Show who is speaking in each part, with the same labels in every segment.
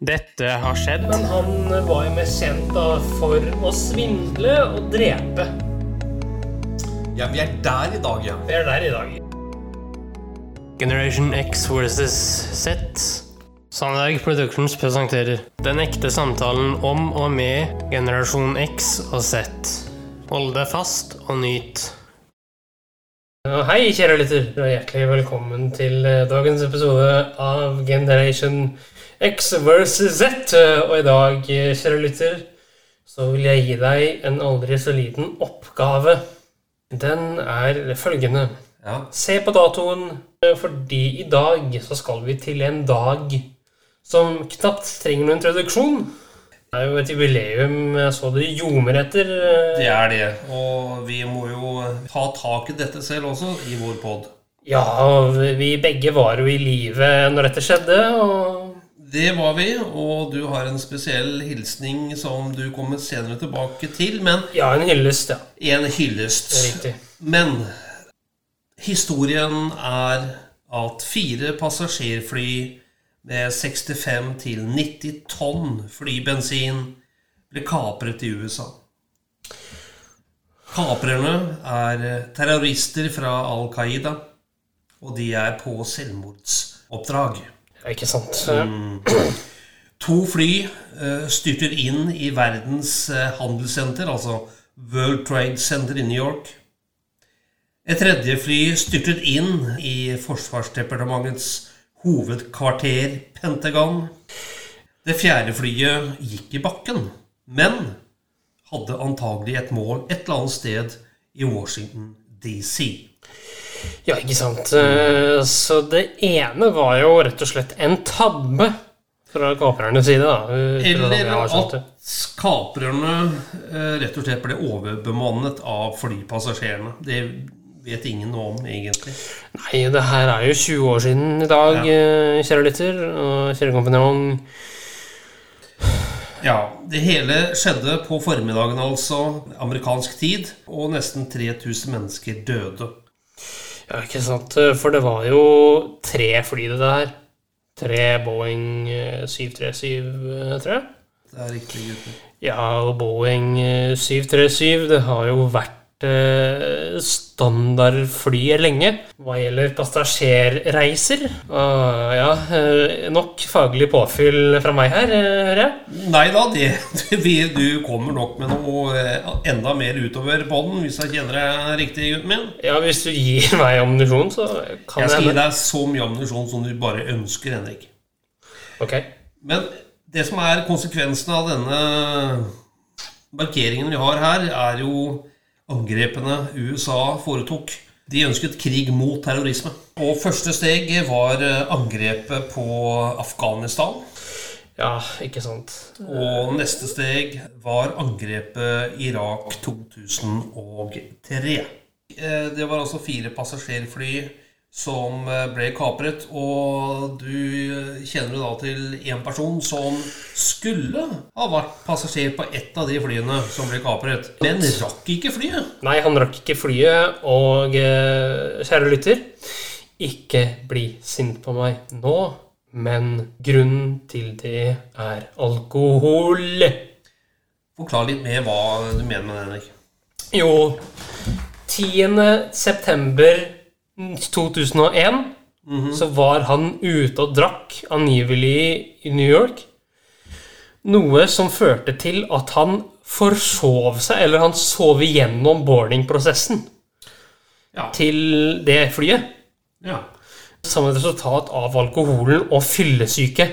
Speaker 1: Dette har skjedd.
Speaker 2: Men han var jo mest kjent da for å svindle og drepe.
Speaker 3: Ja, vi er der i dag, ja.
Speaker 2: Vi er der i dag.
Speaker 1: Generation X versus Z. Sandberg Productions presenterer Den ekte samtalen om og med generasjon X og Z. Hold deg fast og nyt.
Speaker 2: Hei, kjære lytter, og hjertelig velkommen til eh, dagens episode av Generation X versus Z. Og i dag, kjære lytter, så vil jeg gi deg en aldri så liten oppgave. Den er følgende.
Speaker 3: ja.
Speaker 2: Se på datoen, fordi i dag så skal vi til en dag som knapt trenger noen introduksjon. Det er jo et jubileum så det ljomer etter. eh,
Speaker 3: Det er det. Og vi må jo ta tak i dette selv også, i vår pod.
Speaker 2: Ja, vi begge var jo i live når dette skjedde, og
Speaker 3: Det var vi, og du har en spesiell hilsning som du kommer senere tilbake til. Men
Speaker 2: ja, en hyllest, ja.
Speaker 3: en hyllest.
Speaker 2: Riktig.
Speaker 3: Men historien er at fire passasjerfly med 65 til 90 tonn flybensin ble kapret i USA. Kaprerne er terrorister fra Al Qaida, og de er på selvmordsoppdrag.
Speaker 2: Ikke sant?
Speaker 3: To fly uh, styrter inn i verdens uh, handelssenter, altså World Trade Center i New York. Et tredje fly styrtet inn i Forsvarsdepartementets hovedkvarter, Pentagon. Det fjerde flyet gikk i bakken, men hadde antagelig et mål et eller annet sted i Washington DC.
Speaker 2: Ja, ikke sant. Eh, Så det ene var jo rett og slett en tabbe fra kaprernes side, da. det
Speaker 3: Eller at kaprerne eh, rett og slett ble overbemannet av flypassasjerene. Det vet ingen noe om, egentlig.
Speaker 2: Nei, det her er jo 20 år siden i dag, ja. kjære lytter og kjære kompanjong.
Speaker 3: Ja, Det hele skjedde på formiddagen, altså, amerikansk tid, og nesten 3000 mennesker døde.
Speaker 2: Ja, ikke sant. For det var jo tre fly, det der. Tre Boeing eh, 737, eh, tror jeg.
Speaker 3: Det er riktig, gutter.
Speaker 2: Ja, og Boeing eh, 737, det har jo vært eh, standardflyet lenge hva gjelder passasjerreiser. Ah, ja, eh, nok faglig påfyll fra meg her, eh, hører jeg.
Speaker 3: Nei da, det, vi, du kommer nok med noe eh, enda mer utover på den, hvis jeg kjenner deg riktig, gutten min.
Speaker 2: Ja, hvis du gir meg ammunisjon, så kan
Speaker 3: Jeg skal gi deg så mye ammunisjon som du bare ønsker, Henrik.
Speaker 2: Ok.
Speaker 3: Men det som er konsekvensen av denne markeringen vi har her, er jo angrepene USA foretok. De ønsket krig mot terrorisme. Og første steg var eh, angrepet på Afghanistan.
Speaker 2: Ja, ikke sant.
Speaker 3: Og neste steg var angrepet Irak 2003. Eh, Det var altså fire passasjerfly som eh, ble kapret. Og du eh, kjenner jo da til en person som skulle ha vært passasjer på ett av de flyene som ble kapret, men rakk ikke flyet.
Speaker 2: Nei, han rakk ikke flyet, og eh, kjære lytter, ikke bli sint på meg nå, men grunnen til det er alkohol.
Speaker 3: Forklar litt mer hva du mener med det, Henrik.
Speaker 2: Jo, 10. september 2001 så var han ute og drakk, angivelig i New York. Noe som førte til at han forsov seg, eller han sov igjennom boardingprosessen
Speaker 3: Ja.
Speaker 2: til det flyet.
Speaker 3: ja.
Speaker 2: Som et resultat av alkoholen og fyllesyke.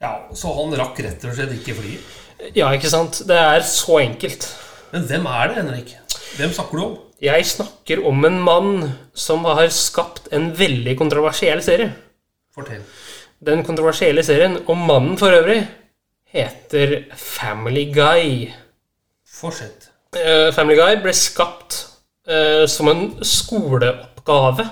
Speaker 3: Ja, Så han rakk rett og slett ikke flyet.
Speaker 2: Ja, ikke sant? Det er så enkelt.
Speaker 3: Men hvem er det, Henrik? Hvem snakker du om?
Speaker 2: Jeg snakker om en mann som har skapt en veldig kontroversiell serie.
Speaker 3: Fortell.
Speaker 2: Den kontroversielle serien, og mannen for øvrig, heter Family Guy.
Speaker 3: Fortsett.
Speaker 2: Uh, Family Guy ble skapt uh, som en skoleoppgave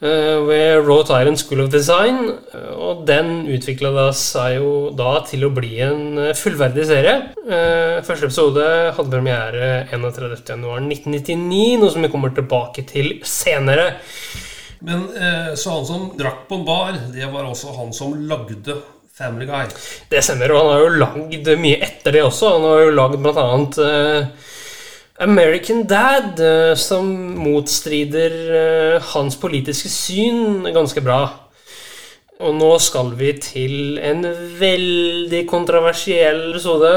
Speaker 2: ved Wrought Iron School of Design. eh, Og den utvikla seg jo da til å bli en eh, fullverdig serie. Eh, Første episode hadde premiere 31.1.1999, noe som vi kommer tilbake til senere.
Speaker 3: Men eh, Så han som drakk på en bar, det var også han som lagde Family Guy.
Speaker 2: Det stemmer, og han har jo lagd mye etter det også. Han har jo lagd blant annet eh, American Dad, eh, som motstrider eh, hans politiske syn ganske bra. Og nå skal vi til en veldig kontroversiell episode.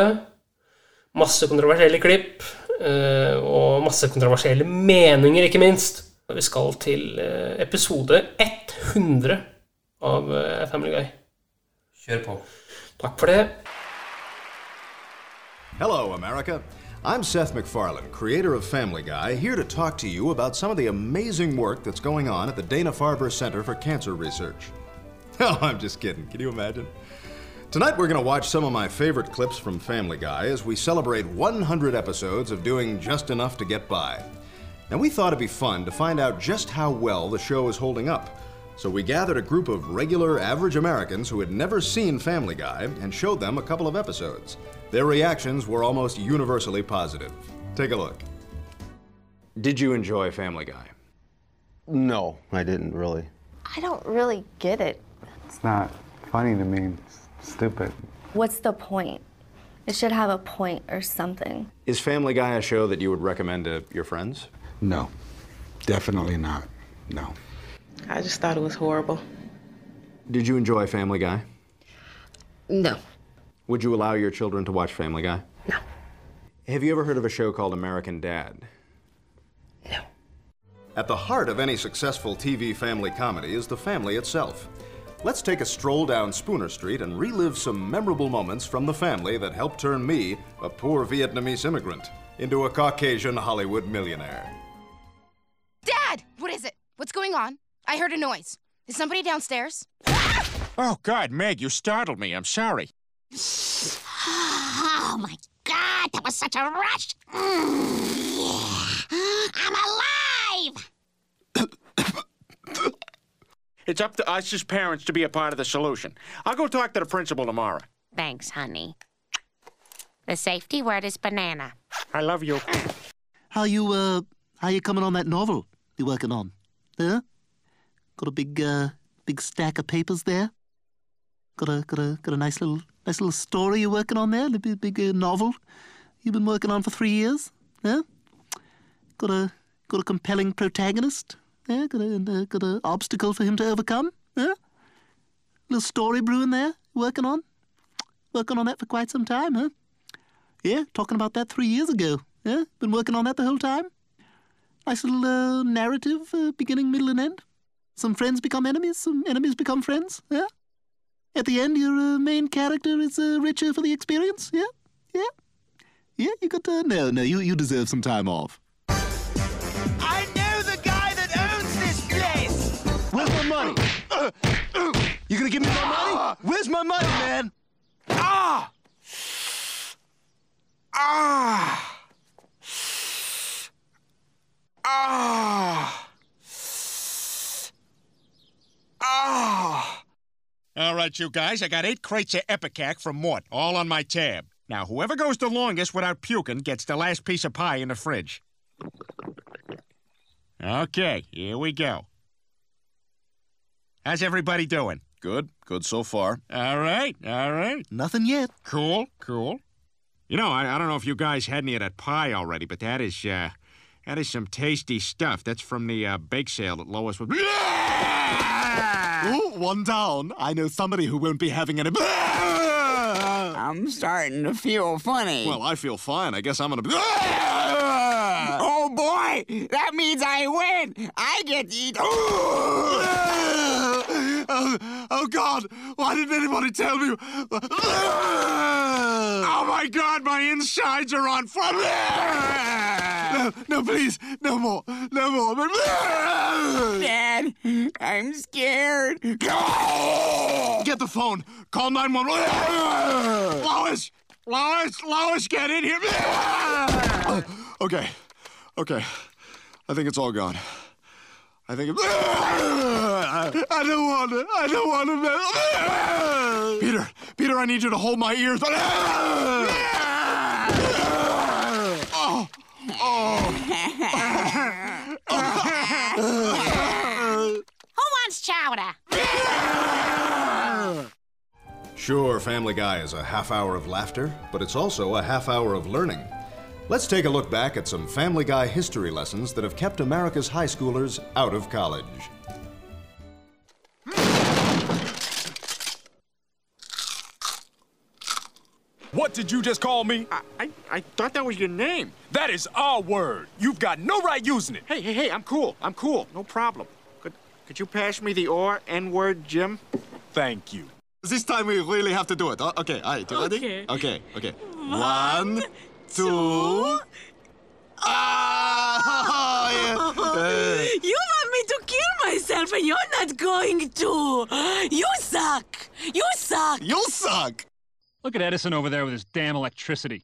Speaker 2: Masse kontroversielle klipp, eh, og masse kontroversielle meninger, ikke minst. Vi skal til episode 100 av Family Guy.
Speaker 3: Kjør på.
Speaker 2: Takk for det.
Speaker 4: Hello, America. I'm Seth MacFarlane, creator of Family Guy, here to talk to you about some of the amazing work that's going on at the Dana Farber Center for Cancer Research. Oh, I'm just kidding. Can you imagine? Tonight, we're going to watch some of my favorite clips from Family Guy as we celebrate 100 episodes of doing just enough to get by. Now, we thought it'd be fun to find out just how well the show is holding up. So we gathered a group of regular, average Americans who had never seen Family Guy and showed them a couple of episodes. Their reactions were almost universally positive. Take a look. Did you enjoy Family Guy?
Speaker 5: No, I didn't really.
Speaker 6: I don't really get it.
Speaker 7: It's not funny to me. It's stupid.
Speaker 6: What's the point? It should have a point or something.
Speaker 4: Is Family Guy a show that you would recommend to your friends?
Speaker 7: No, definitely not. No.
Speaker 8: I just thought it was horrible.
Speaker 4: Did you enjoy Family Guy?
Speaker 8: No.
Speaker 4: Would you allow your children to watch Family Guy?
Speaker 8: No.
Speaker 4: Have you ever heard of a show called American Dad?
Speaker 8: No.
Speaker 4: At the heart of any successful TV family comedy is the family itself. Let's take a stroll down Spooner Street and relive some memorable moments from the family that helped turn me, a poor Vietnamese immigrant, into a Caucasian Hollywood millionaire.
Speaker 9: Dad! What is it? What's going on? I heard a noise. Is somebody downstairs? Ah!
Speaker 10: Oh, God, Meg, you startled me. I'm sorry.
Speaker 9: Oh my god, that was such a rush! I'm alive!
Speaker 10: It's up to us as parents to be a part of the solution. I'll go talk to the principal tomorrow.
Speaker 11: Thanks, honey. The safety word is banana.
Speaker 10: I love you.
Speaker 12: How you, uh, how you coming on that novel you're working on? Huh? Got a big, uh, big stack of papers there? Got a, got a, got a nice little, nice little story you're working on there? A big, big uh, novel you've been working on for three years? Huh? Got a, got a compelling protagonist? Yeah, got a, uh, got a obstacle for him to overcome? Huh? Little story brewing there, working on? Working on that for quite some time, huh? Yeah, talking about that three years ago. Yeah, been working on that the whole time. Nice little uh, narrative, uh, beginning, middle, and end. Some friends become enemies, some enemies become friends. Yeah. At the end, your uh, main character is uh, richer for the experience. Yeah, yeah, yeah. You got to no, no. You you deserve some time off.
Speaker 13: I know the guy that owns this place.
Speaker 12: Where's my money? You gonna give me my money? Where's my money, man?
Speaker 10: Ah! Ah! Ah! Ah! All right, you guys, I got eight crates of Ipecac from Mort, all on my tab. Now, whoever goes the longest without puking gets the last piece of pie in the fridge. Okay, here we go. How's everybody doing? Good, good so far. All right, all right.
Speaker 12: Nothing yet.
Speaker 10: Cool, cool. You know, I, I don't know if you guys had any of that pie already, but that is, uh, that is some tasty stuff. That's from the uh, bake sale that Lois was.
Speaker 12: One down. I know somebody who won't be having any.
Speaker 13: I'm starting to feel funny.
Speaker 4: Well, I feel fine. I guess I'm gonna.
Speaker 13: oh boy, that means I win. I get to eat.
Speaker 12: oh, oh God! Why didn't anybody tell me?
Speaker 10: oh my God, my insides are on fire!
Speaker 12: No, no, please, no more, no more.
Speaker 13: Dad, I'm scared.
Speaker 10: Get the phone. Call 911. Lois! Lois! Lois, get in here!
Speaker 4: okay, okay. I think it's all gone. I think it. I
Speaker 12: don't want it. I don't want to
Speaker 4: it. Peter, Peter, I need you to hold my ears. Oh,
Speaker 11: Who wants chowder?
Speaker 4: Sure, Family Guy is a half hour of laughter, but it's also a half hour of learning. Let's take a look back at some Family Guy history lessons that have kept America's high schoolers out of college.
Speaker 14: What did you just call me?
Speaker 10: I, I, I thought that was your name.
Speaker 14: That is our word. You've got no right using it.
Speaker 10: Hey, hey, hey, I'm cool. I'm cool. No problem. Could, could you pass me the or N word, Jim?
Speaker 14: Thank you.
Speaker 15: This time we really have to do it. Oh, okay, all right, you ready?
Speaker 16: Okay.
Speaker 15: Okay, okay. One, two. Ah! yeah.
Speaker 16: You want me to kill myself and you're not going to. You suck. You suck.
Speaker 15: You suck.
Speaker 17: Look at Edison over there with his damn electricity.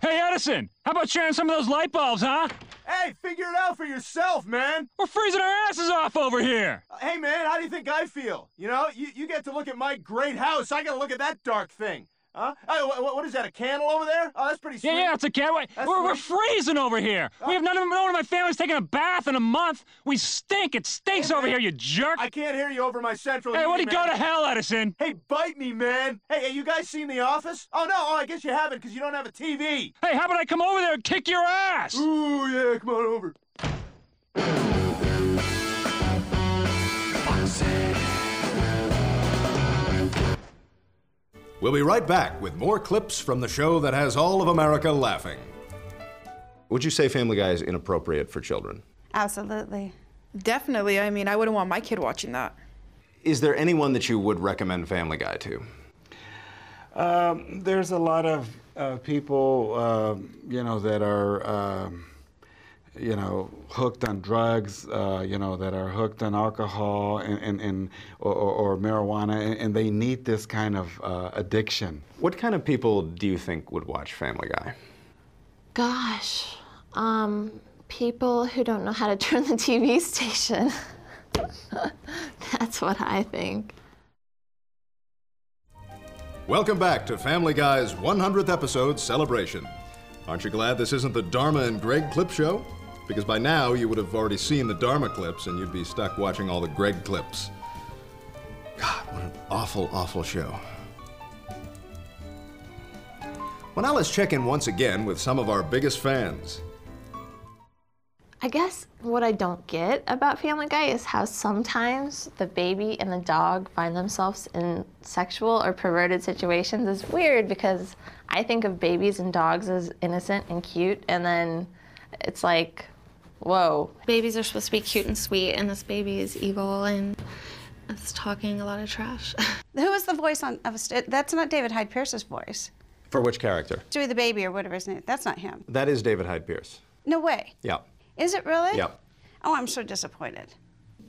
Speaker 17: Hey, Edison, how about sharing some of those light bulbs, huh?
Speaker 18: Hey, figure it out for yourself, man.
Speaker 17: We're freezing our asses off over here.
Speaker 18: Uh, hey, man, how do you think I feel? You know, you, you get to look at my great house. I got to look at that dark thing. Huh? Hey, what, what is that, a candle over there? Oh, that's pretty sweet.
Speaker 17: Yeah, yeah, it's a
Speaker 18: candle.
Speaker 17: We're, we're freezing over here. We have none of, none of my family's taken a bath in a month. We stink. It stinks over here, you jerk.
Speaker 18: I can't hear you over my central.
Speaker 17: Hey, what do you go to hell, Edison?
Speaker 18: Hey, bite me, man. Hey, hey, you guys seen The Office? Oh, no, oh, I guess you haven't because you don't have a TV.
Speaker 17: Hey, how about I come over there and kick your ass?
Speaker 18: Ooh, yeah, come on over.
Speaker 4: We'll be right back with more clips from the show that has all of America laughing. Would you say Family Guy is inappropriate for children?
Speaker 19: Absolutely. Definitely. I mean, I wouldn't want my kid watching that.
Speaker 4: Is there anyone that you would recommend Family Guy to?
Speaker 7: Um, there's a lot of uh, people, um you know, that are, um, you know, hooked on drugs, uh, you know, that are hooked on alcohol and, and, and or, or, or marijuana, and, and they need this kind of uh, addiction.
Speaker 4: What kind of people do you think would watch Family Guy?
Speaker 20: Gosh, um, people who don't know how to turn the TV station. That's what I think.
Speaker 4: Welcome back to Family Guy's 100th episode celebration. Aren't you glad this isn't the Dharma and Greg clip show? Because by now you would have already seen the Dharma clips and you'd be stuck watching all the Greg clips. God, what an awful, awful show. Well, now let's check in once again with some of our biggest fans.
Speaker 20: I guess what I don't get about Family Guy is how sometimes the baby and the dog find themselves in sexual or perverted situations. It's weird because I think of babies and dogs as innocent and cute, and then it's like, whoa.
Speaker 21: Babies are supposed to be cute and sweet, and this baby is evil and is talking a lot of trash.
Speaker 19: Who is the voice on of a st- That's not David Hyde Pierce's voice.
Speaker 4: For which character?
Speaker 19: Dewey the baby or whatever his name. That's not him.
Speaker 4: That is David Hyde Pierce.
Speaker 19: No way.
Speaker 4: Yeah.
Speaker 19: Is it really?
Speaker 4: Yeah.
Speaker 19: Oh, I'm so disappointed.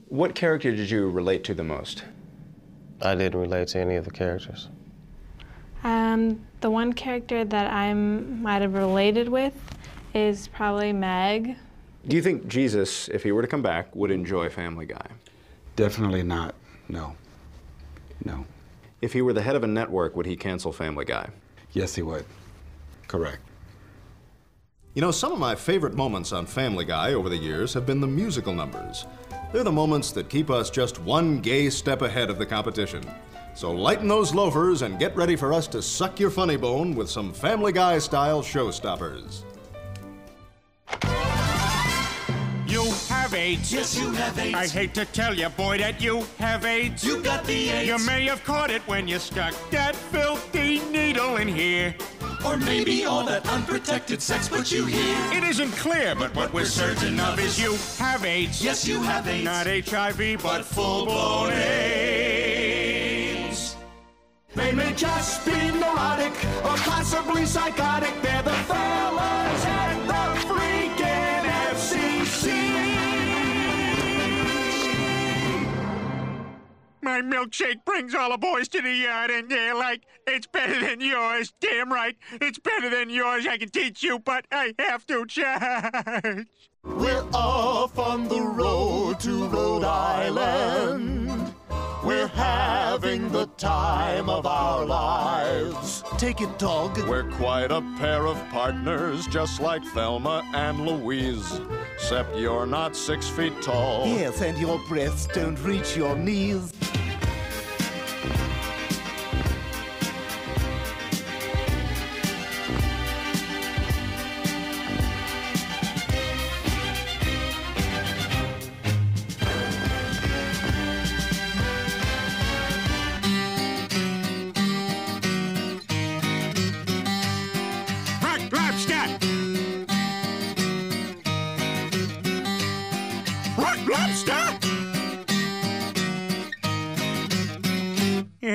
Speaker 4: What character did you relate to the most?
Speaker 5: I didn't relate to any of the characters.
Speaker 22: Um, the one character that I might have related with is probably Meg.
Speaker 4: Do you think Jesus, if he were to come back, would enjoy Family Guy?
Speaker 7: Definitely not. No. No.
Speaker 4: If he were the head of a network, would he cancel Family Guy?
Speaker 7: Yes, he would. Correct.
Speaker 4: You know, some of my favorite moments on Family Guy over the years have been the musical numbers. They're the moments that keep us just one gay step ahead of the competition. So lighten those loafers and get ready for us to suck your funny bone with some Family Guy style showstoppers.
Speaker 10: You have AIDS.
Speaker 12: Yes, you have AIDS.
Speaker 10: I hate to tell you, boy, that you have AIDS.
Speaker 12: You got the AIDS.
Speaker 10: You may have caught it when you stuck that filthy needle in here.
Speaker 12: Or maybe all that unprotected sex put you here.
Speaker 10: It isn't clear, but what we're certain of is you have AIDS.
Speaker 12: Yes, you have AIDS.
Speaker 10: Not HIV, but full-blown AIDS.
Speaker 12: They may just be neurotic or possibly psychotic. They're the fellas
Speaker 10: milkshake brings all the boys to the yard, and they're like, it's better than yours. Damn right, it's better than yours. I can teach you, but I have to charge.
Speaker 12: We're off on the road to Rhode Island. We're having the time of our lives. Take it, dog.
Speaker 23: We're quite a pair of partners, just like Thelma and Louise. Except you're not six feet tall.
Speaker 24: Yes, and your breasts don't reach your knees.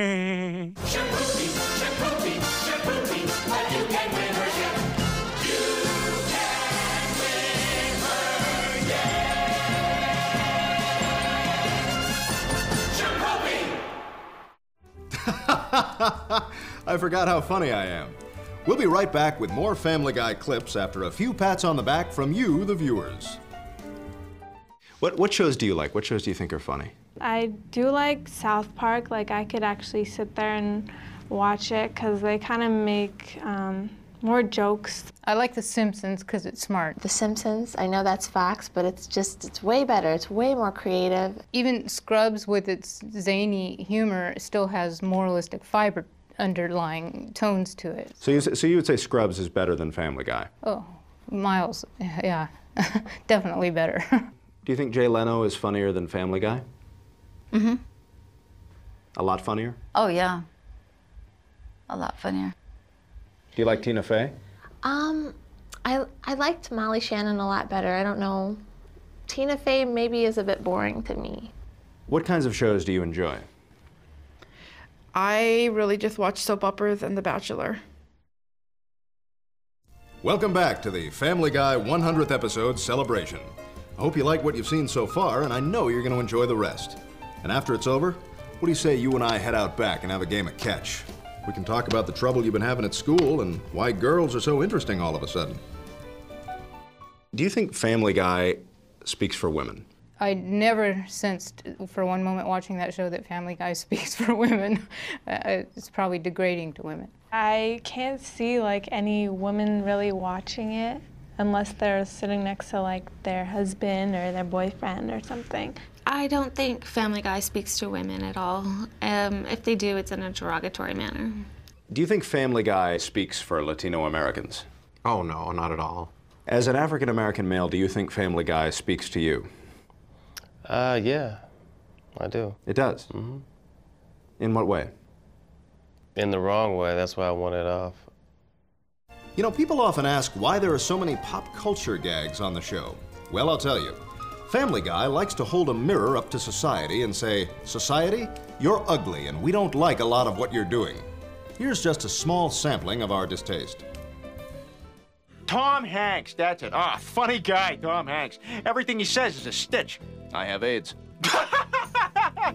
Speaker 4: I forgot how funny I am. We'll be right back with more Family Guy clips after a few pats on the back from you, the viewers. What, what shows do you like? What shows do you think are funny?
Speaker 22: I do like South Park. Like I could actually sit there and watch it because they kind of make um, more jokes.
Speaker 25: I like The Simpsons because it's smart.
Speaker 20: The Simpsons, I know that's facts, but it's just, it's way better. It's way more creative.
Speaker 25: Even Scrubs, with its zany humor, still has moralistic fiber underlying tones to it.
Speaker 4: So you, so you would say Scrubs is better than Family Guy?
Speaker 25: Oh, miles, yeah, definitely better.
Speaker 4: Do you think Jay Leno is funnier than Family Guy?
Speaker 6: Mm-hmm.
Speaker 4: A lot funnier?
Speaker 6: Oh, yeah. A lot funnier.
Speaker 4: Do you like Tina Fey?
Speaker 20: Um, I, I liked Molly Shannon a lot better. I don't know. Tina Fey maybe is a bit boring to me.
Speaker 4: What kinds of shows do you enjoy?
Speaker 26: I really just watch soap operas and The Bachelor.
Speaker 4: Welcome back to the Family Guy 100th episode celebration. I hope you like what you've seen so far, and I know you're going to enjoy the rest. And after it's over, what do you say you and I head out back and have a game of catch? We can talk about the trouble you've been having at school and why girls are so interesting all of a sudden. Do you think Family Guy speaks for women?
Speaker 25: I never sensed for one moment watching that show that Family Guy speaks for women. Uh, it's probably degrading to women.
Speaker 22: I can't see like any woman really watching it unless they're sitting next to like their husband or their boyfriend or something.
Speaker 27: I don't think Family Guy speaks to women at all. Um, if they do, it's in a derogatory manner.
Speaker 4: Do you think Family Guy speaks for Latino Americans?
Speaker 28: Oh, no, not at all.
Speaker 4: As an African American male, do you think Family Guy speaks to you?
Speaker 5: Uh, yeah, I do.
Speaker 4: It does?
Speaker 5: hmm
Speaker 4: In what way?
Speaker 5: In the wrong way. That's why I want it off.
Speaker 4: You know, people often ask why there are so many pop culture gags on the show. Well, I'll tell you. Family Guy likes to hold a mirror up to society and say, Society, you're ugly and we don't like a lot of what you're doing. Here's just a small sampling of our distaste.
Speaker 12: Tom Hanks, that's it. Ah, funny guy, Tom Hanks. Everything he says is a stitch.
Speaker 4: I have AIDS.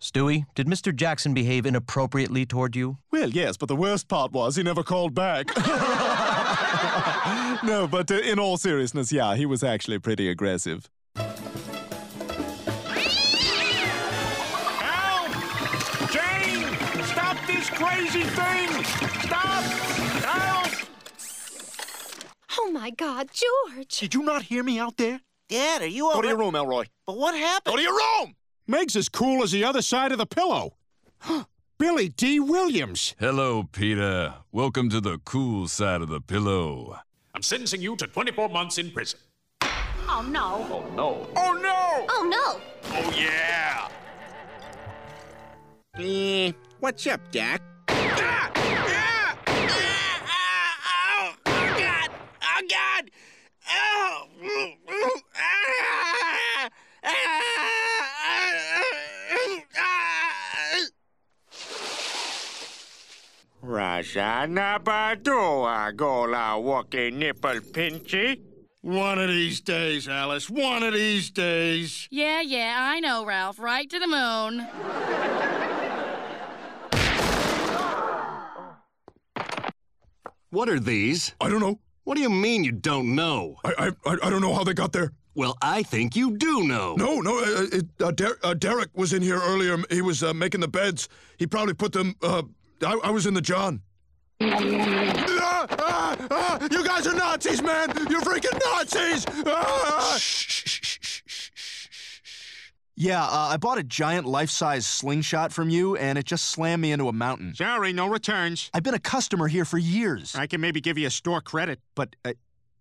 Speaker 8: Stewie, did Mr. Jackson behave inappropriately toward you?
Speaker 29: Well, yes, but the worst part was he never called back. no, but uh, in all seriousness, yeah, he was actually pretty aggressive.
Speaker 10: Crazy thing! Stop! Help!
Speaker 11: Oh my God, George!
Speaker 12: Did you not hear me out there?
Speaker 30: Dad, are you
Speaker 12: Go
Speaker 30: all
Speaker 12: to your room, Elroy.
Speaker 30: But what happened?
Speaker 12: Go to your room!
Speaker 10: Meg's as cool as the other side of the pillow. Billy Dee Williams.
Speaker 31: Hello, Peter. Welcome to the cool side of the pillow.
Speaker 32: I'm sentencing you to 24 months in prison.
Speaker 11: Oh no!
Speaker 12: Oh, no.
Speaker 10: Oh, no!
Speaker 11: Oh no!
Speaker 10: Oh, yeah!
Speaker 30: Eh, what's up, Doc?
Speaker 10: Rajana Badua Gola Walkie Nipple Pinchy. One of these days, Alice. One of these days.
Speaker 9: Yeah, yeah, I know, Ralph. Right to the moon.
Speaker 33: What are these?
Speaker 34: I don't know.
Speaker 33: What do you mean you don't know?
Speaker 34: I I, I I don't know how they got there.
Speaker 33: Well, I think you do know.
Speaker 34: No, no. Uh, it, uh, Der- uh, Derek was in here earlier. He was uh, making the beds. He probably put them. Uh, I, I was in the John. Ah, ah, ah, you guys are Nazis, man! You're freaking Nazis! Ah!
Speaker 35: Yeah, uh, I bought a giant life-size slingshot from you, and it just slammed me into a mountain.
Speaker 10: Sorry, no returns.
Speaker 35: I've been a customer here for years.
Speaker 10: I can maybe give you a store credit.
Speaker 35: But, uh,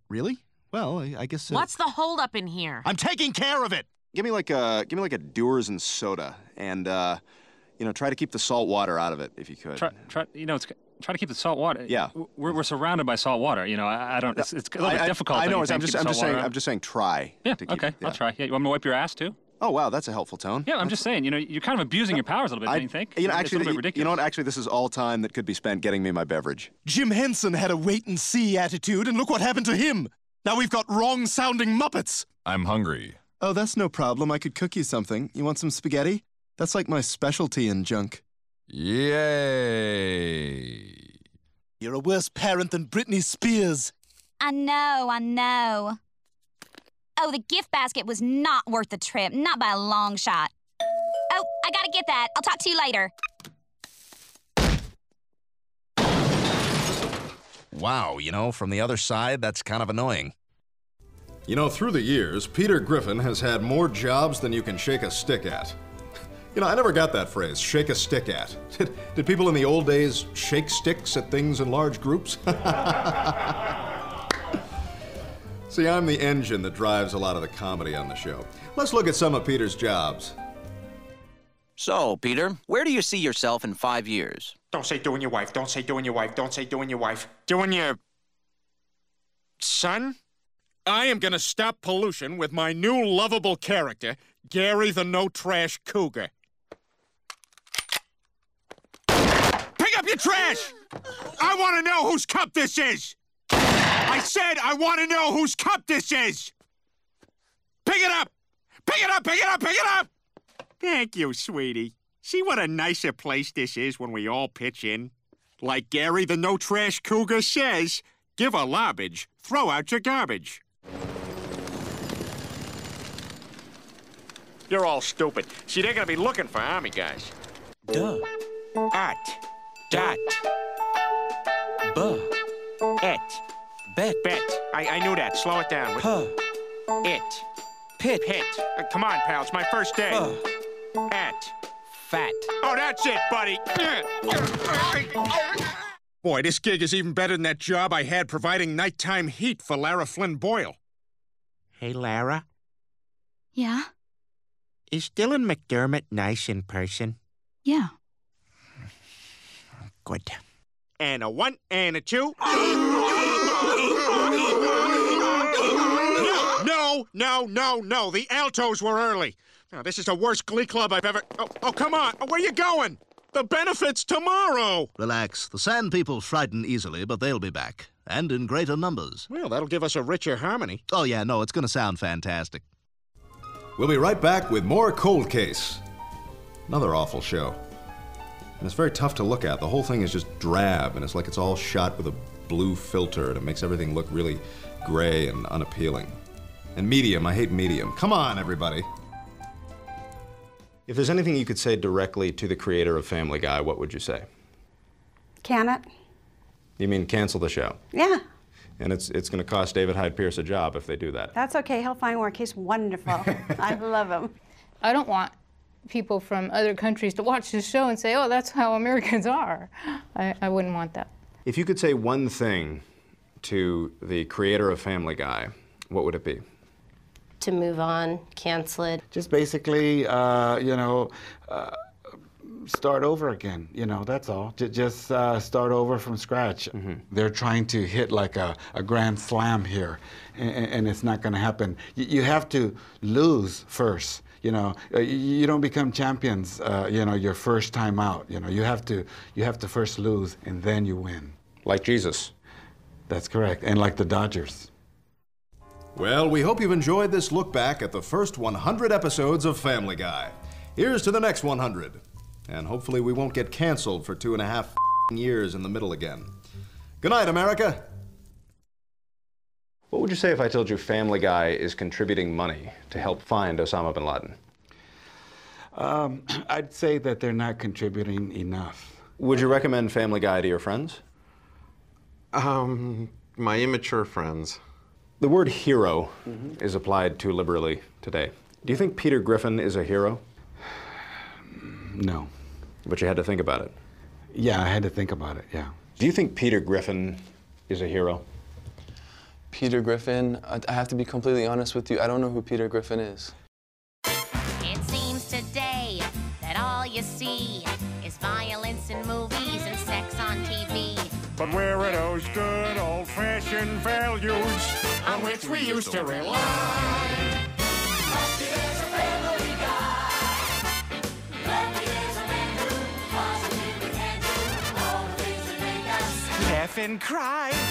Speaker 35: really? Well, I, I guess. Uh,
Speaker 36: What's the holdup in here?
Speaker 35: I'm taking care of it.
Speaker 4: Give me like a give me like a Dewar's and soda, and uh, You know, try to keep the salt water out of it if you could.
Speaker 31: Try, try, you know, it's, try to keep the salt water.
Speaker 4: Yeah.
Speaker 31: We're, we're surrounded by salt water. You know, I, I don't. It's, it's a little
Speaker 4: I-
Speaker 31: bit difficult.
Speaker 4: I
Speaker 31: don't
Speaker 4: know. I'm just, I'm just saying.
Speaker 31: water
Speaker 4: I'm just saying. Try.
Speaker 31: Yeah.
Speaker 4: to keep-
Speaker 31: okay. I'll try. Yeah. You want me to wipe your ass too?
Speaker 4: Oh wow, that's a helpful tone.
Speaker 31: Yeah. I'm just saying. You know, you're kind of abusing your powers a little bit.
Speaker 4: I,
Speaker 31: don't you think?
Speaker 4: You know,
Speaker 31: It's a
Speaker 4: actually,
Speaker 31: bit
Speaker 4: you-
Speaker 31: ridiculous.
Speaker 4: you know what? Actually, this is all time that could be spent getting me my beverage.
Speaker 37: Jim Henson had a wait and see attitude, and look what happened to him. Now we've got wrong sounding Muppets.
Speaker 38: I'm hungry.
Speaker 4: Oh, that's no problem. I could cook you something. You want some spaghetti? That's like my specialty in junk.
Speaker 38: Yay.
Speaker 37: You're a worse parent than Britney Spears.
Speaker 39: I know, I know. Oh, the gift basket was not worth the trip, not by a long shot. Oh, I gotta get that. I'll talk to you later.
Speaker 4: Wow, you know, from the other side, that's kind of annoying. You know, through the years, Peter Griffin has had more jobs than you can shake a stick at. You know, I never got that phrase, shake a stick at. Did, did people in the old days shake sticks at things in large groups? See, I'm the engine that drives a lot of the comedy on the show. Let's look at some of Peter's jobs.
Speaker 8: So, Peter, where do you see yourself in five years?
Speaker 10: Don't say doing your wife. Don't say doing your wife. Don't say doing your wife. Doing your. son? I am gonna stop pollution with my new lovable character, Gary the No Trash Cougar. Pick up your trash! I wanna know whose cup this is! I said I wanna know whose cup this is! Pick it up! Pick it up! Pick it up! Pick it up! Thank you, sweetie. See what a nicer place this is when we all pitch in? Like Gary the No Trash Cougar says, give a lobbage, throw out your garbage. You're all stupid. See, they're gonna be looking for army guys.
Speaker 8: Duh.
Speaker 10: At. Dot.
Speaker 8: Buh.
Speaker 10: Et.
Speaker 8: Bet.
Speaker 10: Bet. I, I knew that. Slow it down.
Speaker 8: Huh.
Speaker 10: It.
Speaker 8: Pit.
Speaker 10: Pit. Uh, come on, pal. It's my first day.
Speaker 8: Huh.
Speaker 10: At.
Speaker 8: Fat.
Speaker 10: Oh, that's it, buddy. Boy, this gig is even better than that job I had providing nighttime heat for Lara Flynn Boyle. Hey, Lara.
Speaker 39: Yeah?
Speaker 10: Is Dylan McDermott nice in person?
Speaker 39: Yeah.
Speaker 10: Good. And a one and a two. No, no, no, no, no. The altos were early. Now, this is the worst glee club I've ever. Oh, oh come on. Oh, where are you going? The benefit's tomorrow.
Speaker 12: Relax. The Sand People frighten easily, but they'll be back. And in greater numbers.
Speaker 10: Well, that'll give us a richer harmony.
Speaker 12: Oh, yeah, no, it's going to sound fantastic.
Speaker 4: We'll be right back with more Cold Case. Another awful show. And it's very tough to look at. The whole thing is just drab, and it's like it's all shot with a blue filter, and it makes everything look really gray and unappealing. And medium, I hate medium. Come on, everybody. If there's anything you could say directly to the creator of Family Guy, what would you say?
Speaker 19: Can it?
Speaker 4: You mean cancel the show?
Speaker 19: Yeah,
Speaker 4: And it's it's going to cost David Hyde Pierce a job if they do that.
Speaker 19: that's okay. He'll find work. He's wonderful. I love him.
Speaker 25: I don't want people from other countries to watch this show and say, oh, that's how Americans are. I, I wouldn't want that.
Speaker 4: If you could say one thing to the creator of Family Guy, what would it be?
Speaker 40: To move on, cancel it.
Speaker 7: Just basically, uh, you know, uh, start over again. You know, that's all. J- just uh, start over from scratch. They're trying to hit like a, a grand slam here, and, and it's not going to happen. Y- you have to lose first. You know, Uh, you don't become champions. Uh, you know, your first time out. You know, you have to you have to first lose and then you win.
Speaker 4: Like Jesus.
Speaker 7: That's correct, and like the Dodgers.
Speaker 4: Well, we hope you've enjoyed this look back at the first 100 episodes of Family Guy. Here's to the next 100. And hopefully we won't get canceled for two and a half years in the middle again. Good night, America. What would you say if I told you Family Guy is contributing money to help find Osama bin Laden?
Speaker 7: Um, I'd say that they're not contributing enough.
Speaker 4: Would you recommend Family Guy to your friends?
Speaker 28: Um, my immature friends.
Speaker 4: The word hero mm-hmm. is applied too liberally today. Do you think Peter Griffin is a hero?
Speaker 7: No.
Speaker 4: But you had to think about it.
Speaker 7: Yeah, I had to think about it, yeah.
Speaker 4: Do you think Peter Griffin is a hero?
Speaker 41: Peter Griffin, I I have to be completely honest with you. I don't know who Peter Griffin is.
Speaker 39: It seems today that all you see is violence in movies and sex
Speaker 11: on TV.
Speaker 10: But where are those good old-fashioned values on which we used to rely? Laugh and cry.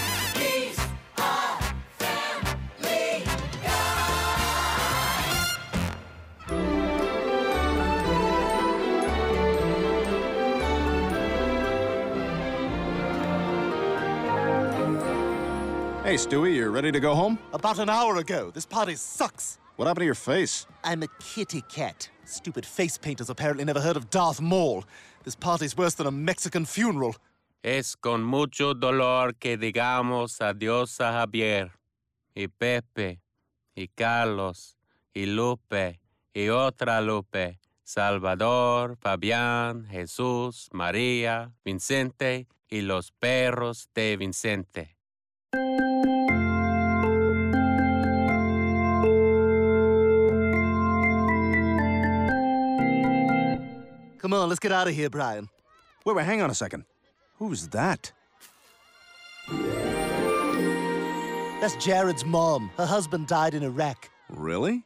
Speaker 4: Hey, Stewie, you're ready to go home?
Speaker 12: About an hour ago. This party sucks.
Speaker 4: What happened to your face?
Speaker 12: I'm a kitty cat. Stupid face painters apparently never heard of Darth Maul. This party's worse than a Mexican funeral.
Speaker 42: Es con mucho dolor que digamos adiós a Javier, y Pepe, y Carlos, y Lupe, y otra Lupe, Salvador, Fabián, Jesús, María, Vicente y los perros de Vicente.
Speaker 12: Come on, let's get out of here, Brian.
Speaker 4: Wait, wait, hang on a second. Who's that?
Speaker 12: That's Jared's mom. Her husband died in Iraq.
Speaker 4: Really?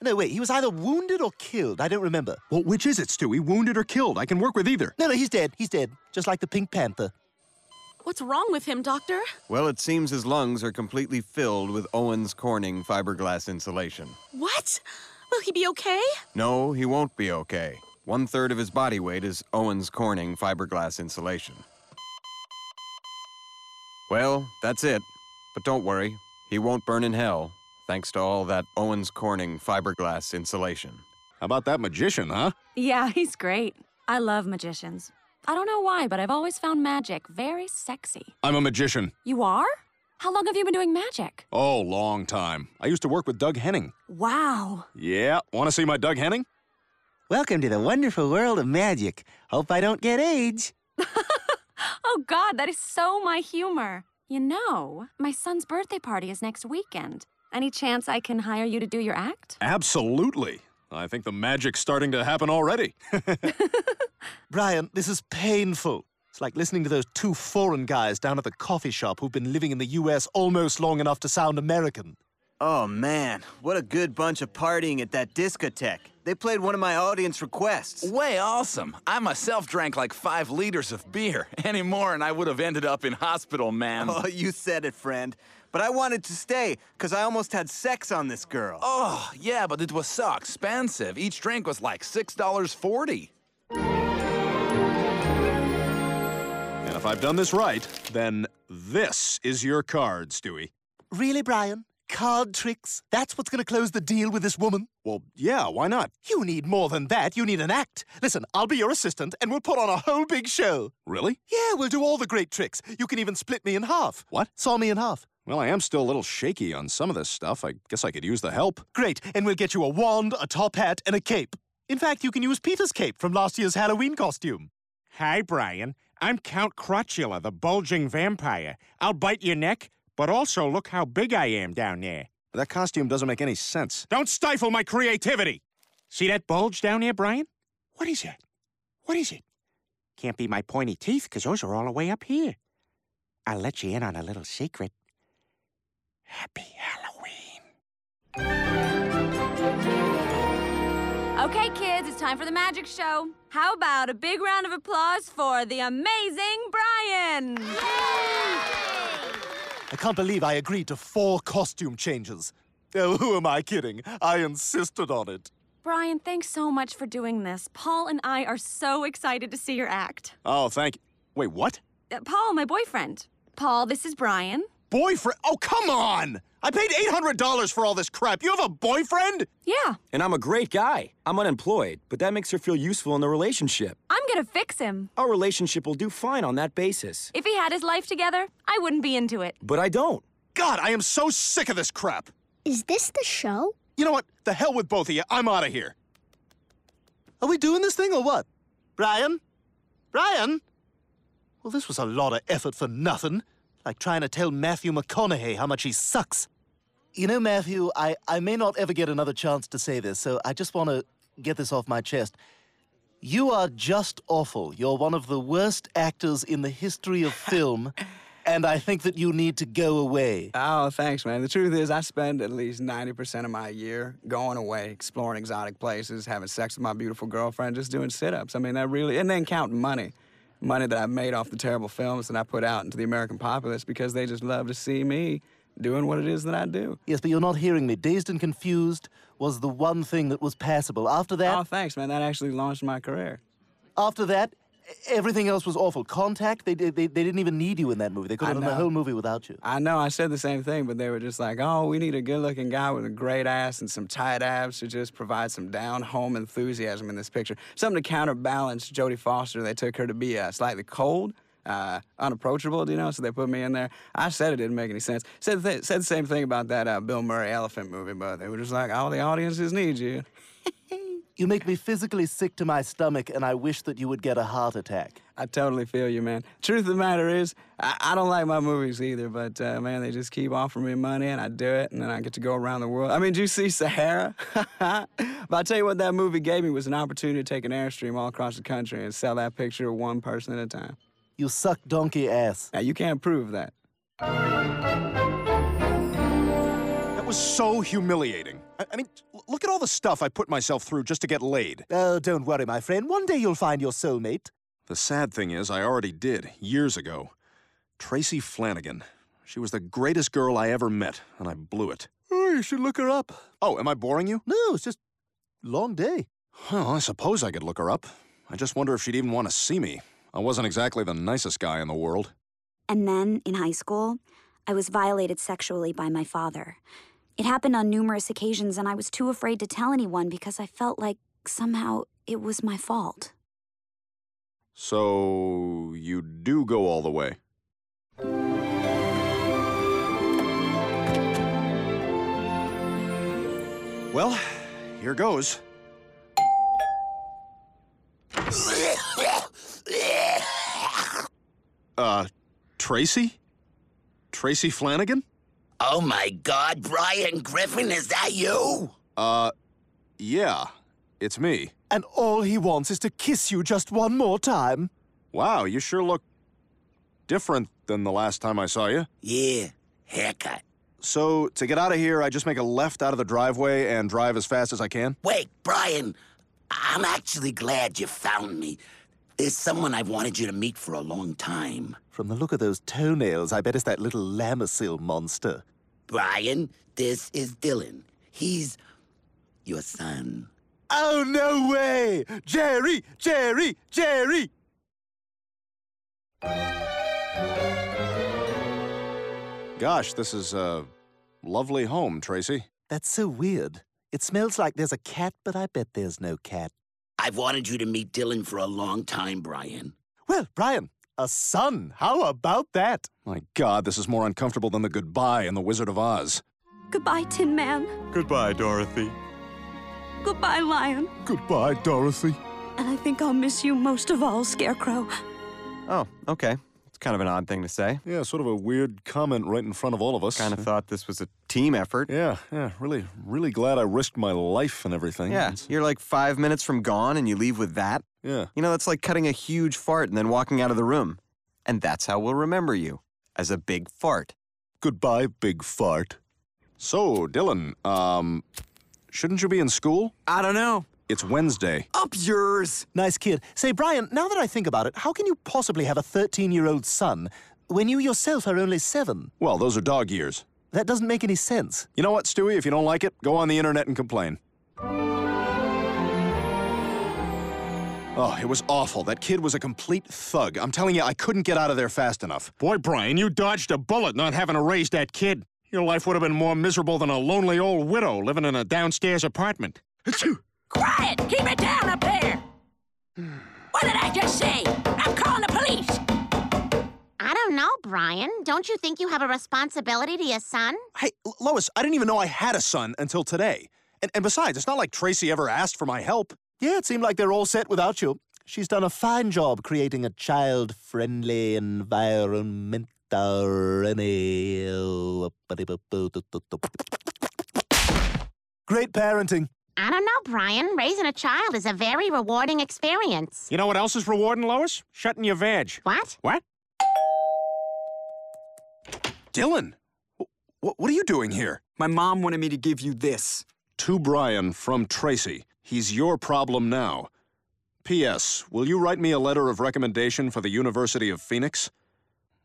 Speaker 12: No, wait, he was either wounded or killed. I don't remember.
Speaker 4: Well, which is it, Stewie? Wounded or killed? I can work with either.
Speaker 12: No, no, he's dead. He's dead. Just like the Pink Panther.
Speaker 9: What's wrong with him, Doctor?
Speaker 43: Well, it seems his lungs are completely filled with Owens Corning fiberglass insulation.
Speaker 9: What? Will he be okay?
Speaker 43: No, he won't be okay. One third of his body weight is Owens Corning fiberglass insulation. Well, that's it. But don't worry, he won't burn in hell, thanks to all that Owens Corning fiberglass insulation.
Speaker 4: How about that magician, huh?
Speaker 44: Yeah, he's great. I love magicians. I don't know why, but I've always found magic very sexy.
Speaker 4: I'm a magician.
Speaker 44: You are? How long have you been doing magic?
Speaker 4: Oh, long time. I used to work with Doug Henning.
Speaker 44: Wow.
Speaker 4: Yeah, want to see my Doug Henning?
Speaker 12: Welcome to the wonderful world of magic. Hope I don't get AIDS.
Speaker 44: Oh, God, that is so my humor. You know, my son's birthday party is next weekend. Any chance I can hire you to do your act?
Speaker 4: Absolutely. I think the magic's starting to happen already.
Speaker 12: Brian, this is painful. It's like listening to those two foreign guys down at the coffee shop who've been living in the US almost long enough to sound American.
Speaker 8: Oh man, what a good bunch of partying at that discotheque. They played one of my audience requests.
Speaker 45: Way awesome. I myself drank like five liters of beer. Any more and I would have ended up in hospital, man.
Speaker 8: Oh, you said it, friend. But I wanted to stay, because I almost had sex on this girl.
Speaker 45: Oh, yeah, but it was so expensive. Each drink was like $6.40.
Speaker 4: and if I've done this right, then this is your card, Stewie.
Speaker 12: Really, Brian? Card tricks? That's what's going to close the deal with this woman?
Speaker 4: Well, yeah, why not?
Speaker 12: You need more than that. You need an act. Listen, I'll be your assistant and we'll put on a whole big show.
Speaker 4: Really?
Speaker 12: Yeah, we'll do all the great tricks. You can even split me in half.
Speaker 4: What?
Speaker 12: Saw me in half.
Speaker 4: Well, I am still a little shaky on some of this stuff. I guess I could use the help.
Speaker 12: Great, and we'll get you a wand, a top hat, and a cape. In fact, you can use Peter's cape from last year's Halloween costume.
Speaker 10: Hi, Brian. I'm Count Crotula, the bulging vampire. I'll bite your neck, but also look how big I am down there.
Speaker 4: That costume doesn't make any sense.
Speaker 10: Don't stifle my creativity! See that bulge down there, Brian? What is that? What is it? Can't be my pointy teeth, because those are all the way up here. I'll let you in on a little secret. Happy Halloween.
Speaker 44: Okay, kids, it's time for the magic show. How about a big round of applause for the amazing Brian? Yay!
Speaker 12: I can't believe I agreed to four costume changes. Oh, who am I kidding? I insisted on it.
Speaker 44: Brian, thanks so much for doing this. Paul and I are so excited to see your act.
Speaker 4: Oh, thank you. Wait, what?
Speaker 44: Uh, Paul, my boyfriend. Paul, this is Brian.
Speaker 4: Boyfriend? Oh, come on! I paid $800 for all this crap. You have a boyfriend?
Speaker 44: Yeah,
Speaker 46: And I'm a great guy. I'm unemployed, but that makes her feel useful in the relationship.
Speaker 44: I'm gonna fix him.
Speaker 46: Our relationship will do fine on that basis.
Speaker 44: If he had his life together, I wouldn't be into it.
Speaker 46: But I don't.
Speaker 4: God, I am so sick of this crap.
Speaker 41: Is this the show?
Speaker 4: You know what? The hell with both of you. I'm out of here.
Speaker 12: Are we doing this thing or what? Brian? Brian? Well, this was a lot of effort for nothing. Like trying to tell Matthew McConaughey how much he sucks. You know, Matthew, I, I may not ever get another chance to say this, so I just want to get this off my chest. You are just awful. You're one of the worst actors in the history of film, and I think that you need to go away.
Speaker 44: Oh, thanks, man. The truth is, I spend at least 90% of my year going away, exploring exotic places, having sex with my beautiful girlfriend, just doing sit ups. I mean, that really, and then counting money. Money that I've made off the terrible films that I put out into the American populace because they just love to see me doing what it is that I do.
Speaker 12: Yes, but you're not hearing me. Dazed and Confused was the one thing that was passable. After that.
Speaker 44: Oh, thanks, man. That actually launched my career.
Speaker 12: After that, everything else was awful. Contact, they, they, they didn't even need you in that movie. They could have done the whole movie without you.
Speaker 44: I know, I said the same thing, but they were just like, oh, we need a good looking guy with a great ass and some tight abs to just provide some down home enthusiasm in this picture. Something to counterbalance Jodie Foster. They took her to be uh, slightly cold. Uh, unapproachable, you know, so they put me in there. I said it didn't make any sense. Said the, th- said the same thing about that uh, Bill Murray elephant movie, but they were just like, all the audiences need you.
Speaker 12: You make me physically sick to my stomach, and I wish that you would get a heart attack.
Speaker 44: I totally feel you, man. Truth of the matter is, I, I don't like my movies either, but uh, man, they just keep offering me money, and I do it, and then I get to go around the world. I mean, did you see Sahara? but I tell you what, that movie gave me was an opportunity to take an airstream all across the country and sell that picture to one person at a time.
Speaker 12: You suck donkey ass.
Speaker 44: Now, you can't prove that.
Speaker 4: That was so humiliating. I, I mean, look at all the stuff I put myself through just to get laid.
Speaker 12: Oh, don't worry, my friend. One day you'll find your soulmate.
Speaker 4: The sad thing is, I already did, years ago. Tracy Flanagan. She was the greatest girl I ever met, and I blew it.
Speaker 12: Oh, you should look her up.
Speaker 4: Oh, am I boring you?
Speaker 12: No, it's just long day.
Speaker 4: Well, I suppose I could look her up. I just wonder if she'd even want to see me. I wasn't exactly the nicest guy in the world.
Speaker 39: And then, in high school, I was violated sexually by my father. It happened on numerous occasions, and I was too afraid to tell anyone because I felt like somehow it was my fault.
Speaker 4: So, you do go all the way. Well, here goes. Uh, Tracy? Tracy Flanagan?
Speaker 47: Oh my god, Brian Griffin, is that you?
Speaker 4: Uh, yeah, it's me.
Speaker 12: And all he wants is to kiss you just one more time.
Speaker 4: Wow, you sure look different than the last time I saw you.
Speaker 47: Yeah, haircut.
Speaker 4: So, to get out of here, I just make a left out of the driveway and drive as fast as I can?
Speaker 47: Wait, Brian, I'm actually glad you found me. There's someone I've wanted you to meet for a long time.
Speaker 12: From the look of those toenails, I bet it's that little Lamisil monster.
Speaker 47: Brian, this is Dylan. He's your son.
Speaker 12: Oh, no way! Jerry! Jerry! Jerry!
Speaker 4: Gosh, this is a lovely home, Tracy.
Speaker 12: That's so weird. It smells like there's a cat, but I bet there's no cat.
Speaker 47: I've wanted you to meet Dylan for a long time, Brian.
Speaker 12: Well, Brian, a son. How about that?
Speaker 4: My God, this is more uncomfortable than the goodbye in The Wizard of Oz.
Speaker 39: Goodbye, Tin Man.
Speaker 43: Goodbye, Dorothy.
Speaker 39: Goodbye, Lion.
Speaker 4: Goodbye, Dorothy.
Speaker 39: And I think I'll miss you most of all, Scarecrow.
Speaker 43: Oh, okay. It's kind of an odd thing to say.
Speaker 4: Yeah, sort of a weird comment right in front of all of us.
Speaker 43: Kind of thought this was a team effort.
Speaker 4: Yeah, yeah, really, really glad I risked my life and everything.
Speaker 43: Yeah,
Speaker 4: It's-
Speaker 43: you're like five minutes from gone and you leave with that?
Speaker 4: Yeah.
Speaker 43: You know, that's like cutting a huge fart and then walking out of the room. And that's how we'll remember you as a big fart.
Speaker 4: Goodbye, big fart. So, Dylan, um, shouldn't you be in school?
Speaker 48: I don't know.
Speaker 4: It's Wednesday.
Speaker 48: Up yours.
Speaker 12: Nice kid. Say, Brian, now that I think about it, how can you possibly have a 13 year old son when you yourself are only seven?
Speaker 4: Well, those are dog years.
Speaker 12: That doesn't make any sense.
Speaker 4: You know what, Stewie? If you don't like it, go on the internet and complain. Oh, it was awful. That kid was a complete thug. I'm telling you, I couldn't get out of there fast enough.
Speaker 10: Boy, Brian, you dodged a bullet not having to raise that kid. Your life would have been more miserable than a lonely old widow living in a downstairs apartment.
Speaker 9: Quiet! Keep it down up there! What did I just say? I'm calling the police!
Speaker 11: I don't know, Brian. Don't you think you have a responsibility to your son?
Speaker 4: Hey, Lois, I didn't even know I had a son until today. And, and besides, it's not like Tracy ever asked for my help.
Speaker 12: Yeah, it seemed like they're all set without you. She's done a fine job creating a child friendly environment. Great parenting.
Speaker 11: I don't know, Brian. Raising a child is a very rewarding experience.
Speaker 10: You know what else is rewarding, Lois? Shutting your veg.
Speaker 11: What?
Speaker 10: What?
Speaker 4: Dylan, what, what are you doing here?
Speaker 13: My mom wanted me to give you this.
Speaker 4: To Brian from Tracy. He's your problem now. P.S. Will you write me a letter of recommendation for the University of Phoenix?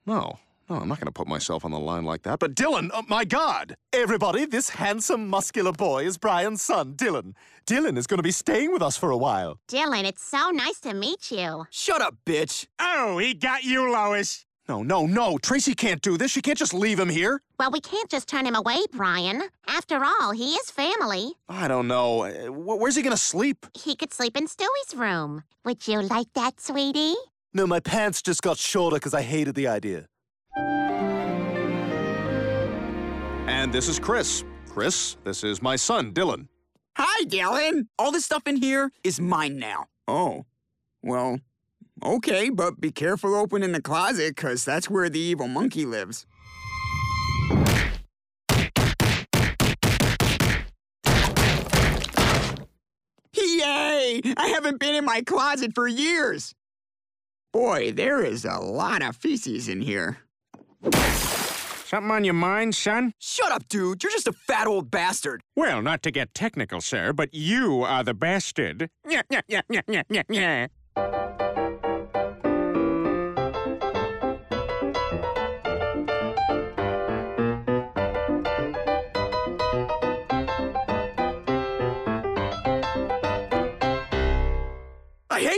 Speaker 4: No, no, I'm not going to put myself on the line like that. But Dylan, oh, my God!
Speaker 12: Everybody, this handsome, muscular boy is Brian's son, Dylan. Dylan is going to be staying with us for a while.
Speaker 11: Dylan, it's so nice to meet you.
Speaker 13: Shut up, bitch.
Speaker 10: Oh, he got you, Lois.
Speaker 4: No, no, no. Tracy can't do this. She can't just leave him here.
Speaker 11: Well, we can't just turn him away, Brian. After all, he is family.
Speaker 4: I don't know. Uh, Where's he going to sleep?
Speaker 11: He could sleep in Stewie's room. Would you like that, sweetie?
Speaker 12: No, my pants just got shorter because I hated the idea.
Speaker 4: And this is Chris. Chris, this is my son, Dylan.
Speaker 13: Hi, Dylan. All this stuff in here is mine now. Oh, well, okay, but be careful opening the closet, because that's where the evil monkey lives. Yay! I haven't been in my closet for years. Boy, there is a lot of feces in here.
Speaker 10: Something on your mind, son?
Speaker 13: Shut up, dude. You're just a fat old bastard.
Speaker 10: Well, not to get technical, sir, but you are the bastard. Yeah, yeah, yeah, yeah, yeah, yeah,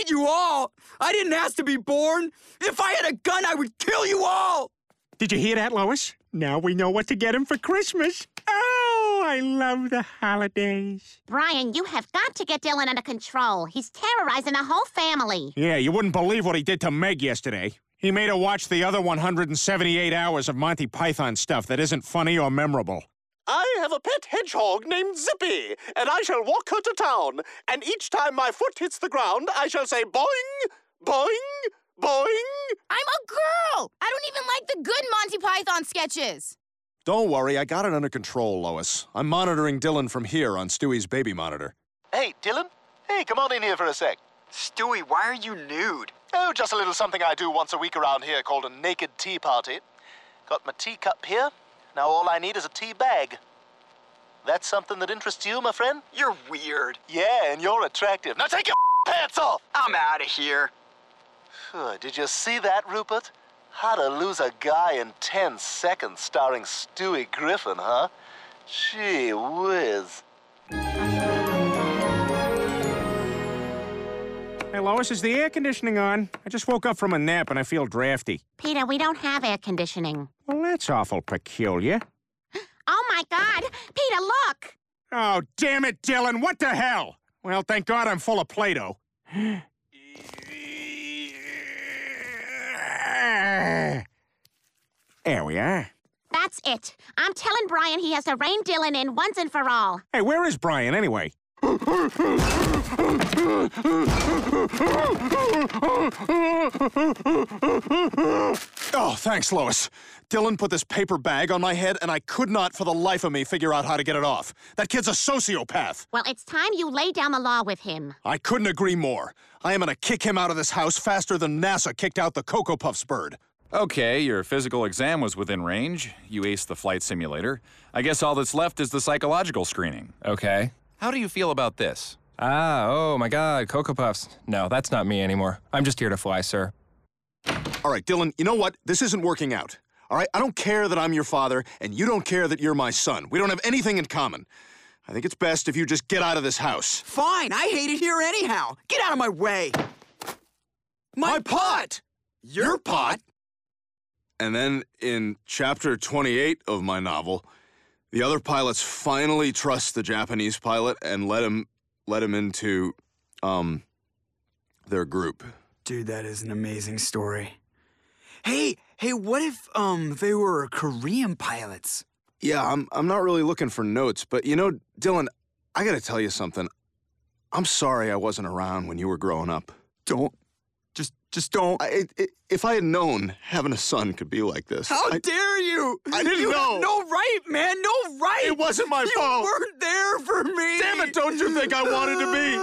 Speaker 13: hate you all. I didn't ask to be born. If I had a gun, I would kill you all.
Speaker 10: Did you hear that, Lois? Now we know what to get him for Christmas. Oh, I love the holidays.
Speaker 11: Brian, you have got to get Dylan under control. He's terrorizing the whole family.
Speaker 10: Yeah, you wouldn't believe what he did to Meg yesterday. He made her watch the other 178 hours of Monty Python stuff that isn't funny or memorable.
Speaker 12: I have a pet hedgehog named Zippy, and I shall walk her to town. And each time my foot hits the ground, I shall say boing, boing, boing.
Speaker 49: I'm a girl! I don't even like the good Monty Python sketches.
Speaker 4: Don't worry, I got it under control, Lois. I'm monitoring Dylan from here on Stewie's baby monitor.
Speaker 12: Hey, Dylan. Hey, come on in here for a sec.
Speaker 13: Stewie, why are you nude?
Speaker 12: Oh, just a little something I do once a week around here called a naked tea party. Got my teacup here. Now all I need is a tea bag. That's something that interests you, my friend?
Speaker 13: You're weird.
Speaker 12: Yeah, and you're attractive. Now take your pants off!
Speaker 13: I'm out of here.
Speaker 12: Did you see that, Rupert? How to lose a guy in 10 seconds starring Stewie Griffin, huh? Gee whiz.
Speaker 10: Hey, Lois, is the air conditioning on? I just woke up from a nap and I feel drafty.
Speaker 11: Peter, we don't have air conditioning.
Speaker 10: Well, that's awful peculiar.
Speaker 11: Oh my god! Peter, look!
Speaker 10: Oh, damn it, Dylan, what the hell? Well, thank God I'm full of Play Doh. There we are.
Speaker 11: That's it. I'm telling Brian he has to rein Dylan in once and for all.
Speaker 10: Hey, where is Brian anyway?
Speaker 4: Oh, thanks, Lois. Dylan put this paper bag on my head, and I could not for the life of me figure out how to get it off. That kid's a sociopath.
Speaker 11: Well, it's time you lay down the law with him.
Speaker 4: I couldn't agree more. I am gonna kick him out of this house faster than NASA kicked out the Cocoa Puffs bird.
Speaker 50: Okay, your physical exam was within range. You aced the flight simulator. I guess all that's left is the psychological screening.
Speaker 51: Okay.
Speaker 50: How do you feel about this?
Speaker 51: Ah, oh my god, Cocoa Puffs. No, that's not me anymore. I'm just here to fly, sir.
Speaker 4: All right, Dylan, you know what? This isn't working out. All right, I don't care that I'm your father, and you don't care that you're my son. We don't have anything in common. I think it's best if you just get out of this house.
Speaker 13: Fine, I hate it here anyhow. Get out of my way. My, pot!
Speaker 4: Your pot? And then in chapter 28 of my novel, the other pilots finally trust the Japanese pilot and let him let him into um their group.
Speaker 13: Dude, that is an amazing story. Hey, hey, what if um they were Korean pilots?
Speaker 4: Yeah, I'm I'm not really looking for notes, but you know, Dylan, I got to tell you something. I'm sorry I wasn't around when you were growing up.
Speaker 13: Don't just don't.
Speaker 4: I, I, if I had known having a son could be like this.
Speaker 13: How
Speaker 4: I,
Speaker 13: dare you?
Speaker 4: I didn't
Speaker 13: you
Speaker 4: know.
Speaker 13: No right, man. No right.
Speaker 4: It wasn't my
Speaker 13: you
Speaker 4: fault.
Speaker 13: You weren't there for me.
Speaker 4: Damn it! Don't you think I wanted to be?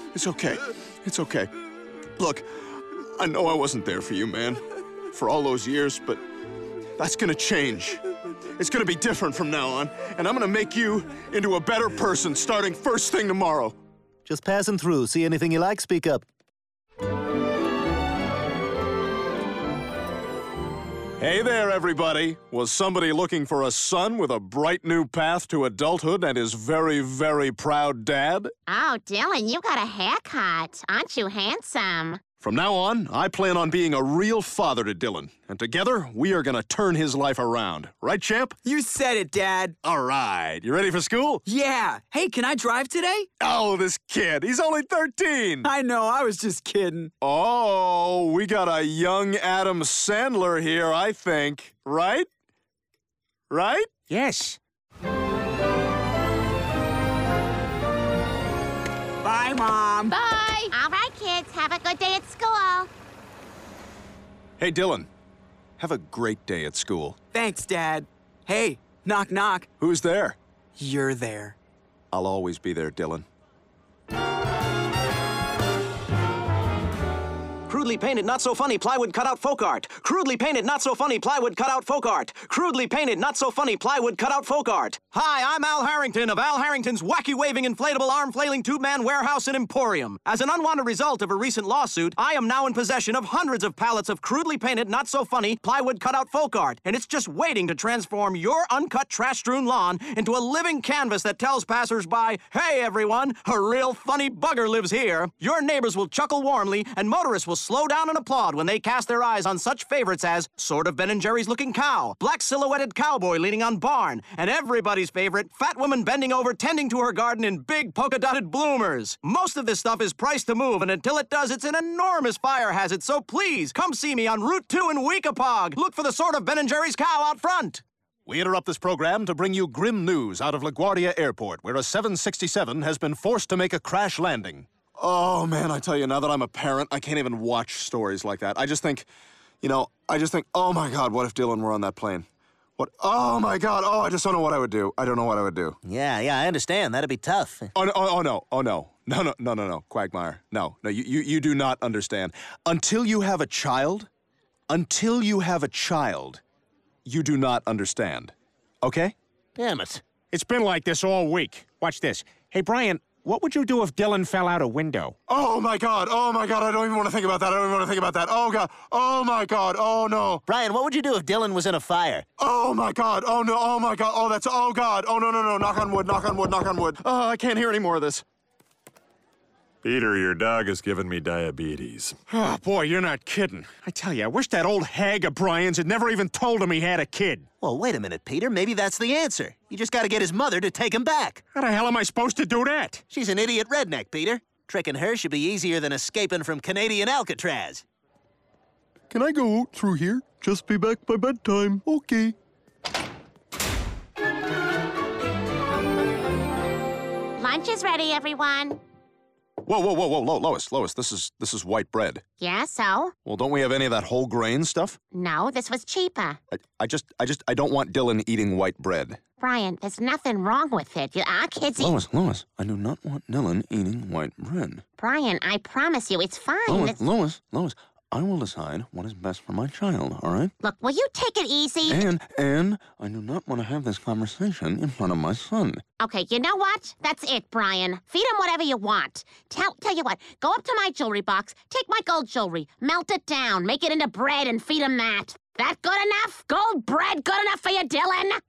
Speaker 4: It's okay. It's okay. Look, I know I wasn't there for you, man, for all those years, but that's gonna change. It's gonna be different from now on, and I'm gonna make you into a better person starting first thing tomorrow.
Speaker 12: Just passing through. See anything you like? Speak up.
Speaker 4: Hey there, everybody. Was somebody looking for a son with a bright new path to adulthood and his very, very proud dad?
Speaker 11: Oh, Dylan, you got a haircut. Aren't you handsome?
Speaker 4: From now on, I plan on being a real father to Dylan, and together we are gonna turn his life around. Right, champ?
Speaker 13: You said it, Dad.
Speaker 4: All right. You ready for school?
Speaker 13: Yeah. Hey, can I drive today?
Speaker 4: Oh, this kid. He's only 13.
Speaker 13: I know. I was just kidding.
Speaker 4: Oh, we got a young Adam Sandler here, I think. Right? Right?
Speaker 10: Yes.
Speaker 13: Mom.
Speaker 49: Bye.
Speaker 11: All right, kids, have a good day at school.
Speaker 4: Hey, Dylan. Have a great day at school.
Speaker 13: Thanks, Dad. Hey, knock, knock.
Speaker 4: Who's there?
Speaker 13: You're there.
Speaker 4: I'll always be there, Dylan.
Speaker 52: Crudely painted, not so funny plywood cutout folk art. Crudely painted, not so funny plywood cutout folk art. Crudely painted, not so funny plywood cutout folk art. Hi, I'm Al Harrington of Al Harrington's wacky waving inflatable arm flailing tube man warehouse and emporium. As an unwanted result of a recent lawsuit, I am now in possession of hundreds of pallets of crudely painted, not so funny plywood cutout folk art, and it's just waiting to transform your uncut trash strewn lawn into a living canvas that tells passersby, hey everyone, a real funny bugger lives here. Your neighbors will chuckle warmly, and motorists will slow down and applaud when they cast their eyes on such favorites as sort of Ben and Jerry's looking cow, black silhouetted cowboy leaning on barn, and everybody's favorite, fat woman bending over tending to her garden in big polka dotted bloomers. Most of this stuff is priced to move, and until it does, it's an enormous fire hazard, so please come see me on Route 2 in Weekapaug. Look for the sort of Ben and Jerry's cow out front.
Speaker 4: We interrupt this program to bring you grim news out of LaGuardia Airport, where a 767 has been forced to make a crash landing. Oh, man, I tell you, now that I'm a parent, I can't even watch stories like that. I just think, you know, I just think, oh my God, what if Dylan were on that plane? What? Oh my God, oh, I just don't know what I would do. I don't know what I would do.
Speaker 12: Yeah, yeah, I understand. That'd be tough.
Speaker 4: Oh, no, oh, oh no, oh no. No, no, no, no, no, Quagmire. No, no, you, you, you do not understand. Until you have a child, until you have a child, you do not understand. Okay?
Speaker 12: Damn it.
Speaker 10: It's been like this all week. Watch this. Hey, Brian, what would you do if Dylan fell out a window?
Speaker 4: Oh my God, oh my God, I don't even want to think about that. I don't even want to think about that. Oh God, oh my God, oh no.
Speaker 12: Brian, what would you do if Dylan was in a fire?
Speaker 4: Oh my God, oh no, oh my God, oh that's, oh God, oh no, no, no, knock on wood, knock on wood, knock on wood. Oh, I can't hear any more of this.
Speaker 53: Peter, your dog has given me diabetes.
Speaker 10: Oh, boy, you're not kidding. I tell you, I wish that old hag of Brian's had never even told him he had a kid.
Speaker 12: Well, wait a minute, Peter. Maybe that's the answer. You just gotta get his mother to take him back.
Speaker 10: How the hell am I supposed to do that?
Speaker 12: She's an idiot redneck, Peter. Tricking her should be easier than escaping from Canadian Alcatraz.
Speaker 4: Can I go out through here? Just be back by bedtime. Okay.
Speaker 11: Lunch is ready, everyone.
Speaker 4: Whoa, whoa, whoa, whoa, Lo- Lois, Lois, this is this is white bread.
Speaker 11: Yeah, so?
Speaker 4: Well, don't we have any of that whole grain stuff?
Speaker 11: No, this was cheaper.
Speaker 4: I, I just, I just, I don't want Dylan eating white bread.
Speaker 11: Brian, there's nothing wrong with it. You- Our kids eat.
Speaker 4: Lois, Lois, I do not want Dylan eating white bread.
Speaker 11: Brian, I promise you, it's fine.
Speaker 4: Lois,
Speaker 11: It's-
Speaker 4: Lois, Lois, I will decide what is best for my child, all right?
Speaker 11: Look, will you take it easy?
Speaker 4: And, and I do not want to have this conversation in front of my son.
Speaker 11: Okay, you know what? That's it, Brian. Feed him whatever you want. Tell, tell you what, go up to my jewelry box, take my gold jewelry, melt it down, make it into bread, and feed him that. That good enough? Gold bread good enough for you, Dylan?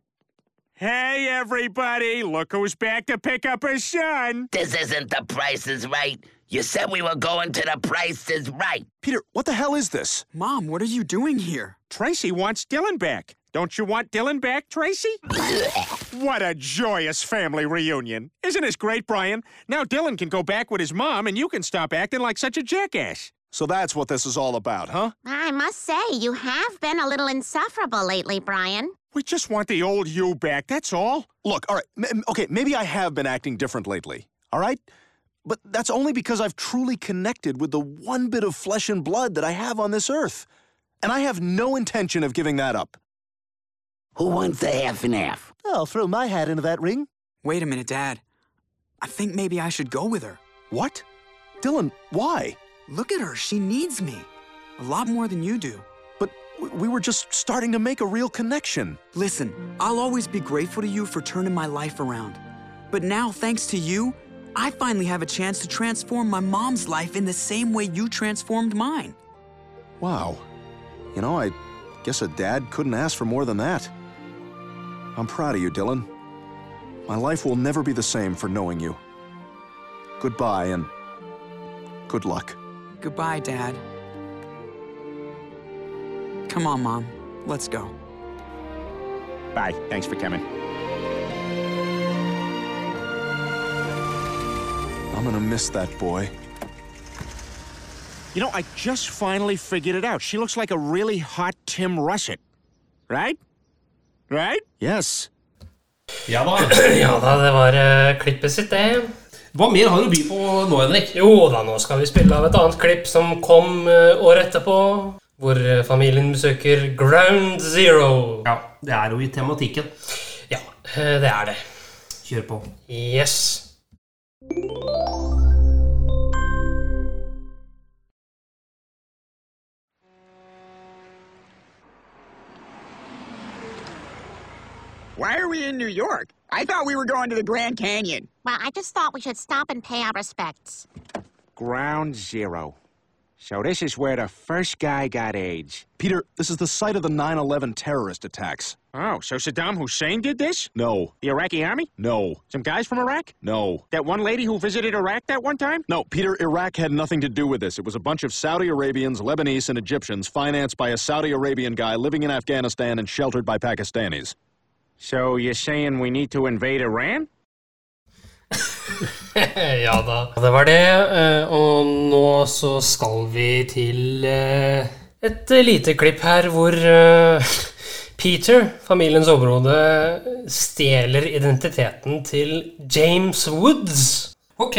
Speaker 10: Hey, everybody, look who's back to pick up his son.
Speaker 47: This isn't the Price is Right. You said we were going to the Price is Right.
Speaker 4: Peter, what the hell is this?
Speaker 13: Mom, what are you doing here?
Speaker 10: Tracy wants Dylan back. Don't you want Dylan back, Tracy? what a joyous family reunion. Isn't this great, Brian? Now Dylan can go back with his mom and you can stop acting like such a jackass.
Speaker 4: So that's what this is all about, huh?
Speaker 11: I must say, you have been a little insufferable lately, Brian.
Speaker 10: We just want the old you back, that's all.
Speaker 4: Look, all right, m- okay, maybe I have been acting different lately. all right? But that's only because I've truly connected with the one bit of flesh and blood that I have on this earth. And I have no intention of giving that up.
Speaker 47: Who wants the half and half?
Speaker 4: I'll throw my hat into that ring.
Speaker 13: Wait a minute, Dad. I think maybe I should go with her.
Speaker 4: What? Dylan, why?
Speaker 13: Look at her. She needs me. A lot more than you do.
Speaker 4: But we were just starting to make a real connection.
Speaker 13: Listen, I'll always be grateful to you for turning my life around. But now, thanks to you, I finally have a chance to transform my mom's life in the same way you transformed mine.
Speaker 4: Wow. You know, I guess a dad couldn't ask for more than that. I'm proud of you, Dylan. My life will never be the same for knowing you. Goodbye and good luck.
Speaker 13: Goodbye, Dad. Come on, Mom. Let's go.
Speaker 10: Bye. Thanks for coming.
Speaker 4: Gonna miss that boy.
Speaker 10: You know, I just finally figured it out. She looks like a really hot Tim Russet. Right? Right?
Speaker 4: Yes.
Speaker 3: Ja da. ja da, det var uh, klippet sitt, det. Hva mer har du å by på nå, Henrik?
Speaker 2: Jo da, nå skal vi spille av et annet klipp som kom uh, året etterpå. Hvor uh, familien besøker Ground Zero.
Speaker 3: Ja, det er jo i tematikken.
Speaker 2: Ja, det er det.
Speaker 3: Kjør på.
Speaker 2: Yes.
Speaker 13: Why are we in New York? I thought we were going to the Grand Canyon.
Speaker 11: Well, I just thought we should stop and pay our respects.
Speaker 10: Ground Zero. So this is where the first guy got AIDS.
Speaker 4: Peter, this is the site of the 9 11 terrorist attacks.
Speaker 10: Oh, so Saddam Hussein did this?
Speaker 4: No.
Speaker 10: The Iraqi army?
Speaker 4: No.
Speaker 10: Some guys from Iraq?
Speaker 4: No.
Speaker 10: That one lady who visited Iraq that one time?
Speaker 4: No, Peter, Iraq had nothing to do with this. It was a bunch of Saudi Arabians, Lebanese, and Egyptians financed by a Saudi Arabian guy living in Afghanistan and sheltered by Pakistanis.
Speaker 10: So you're saying we need to invade Iran?
Speaker 2: ja da. Det var det. eh, Og nå så skal vi til eh, et lite klipp her hvor eh, Peter, familiens overhode, stjeler identiteten til James Woods.
Speaker 3: Ok.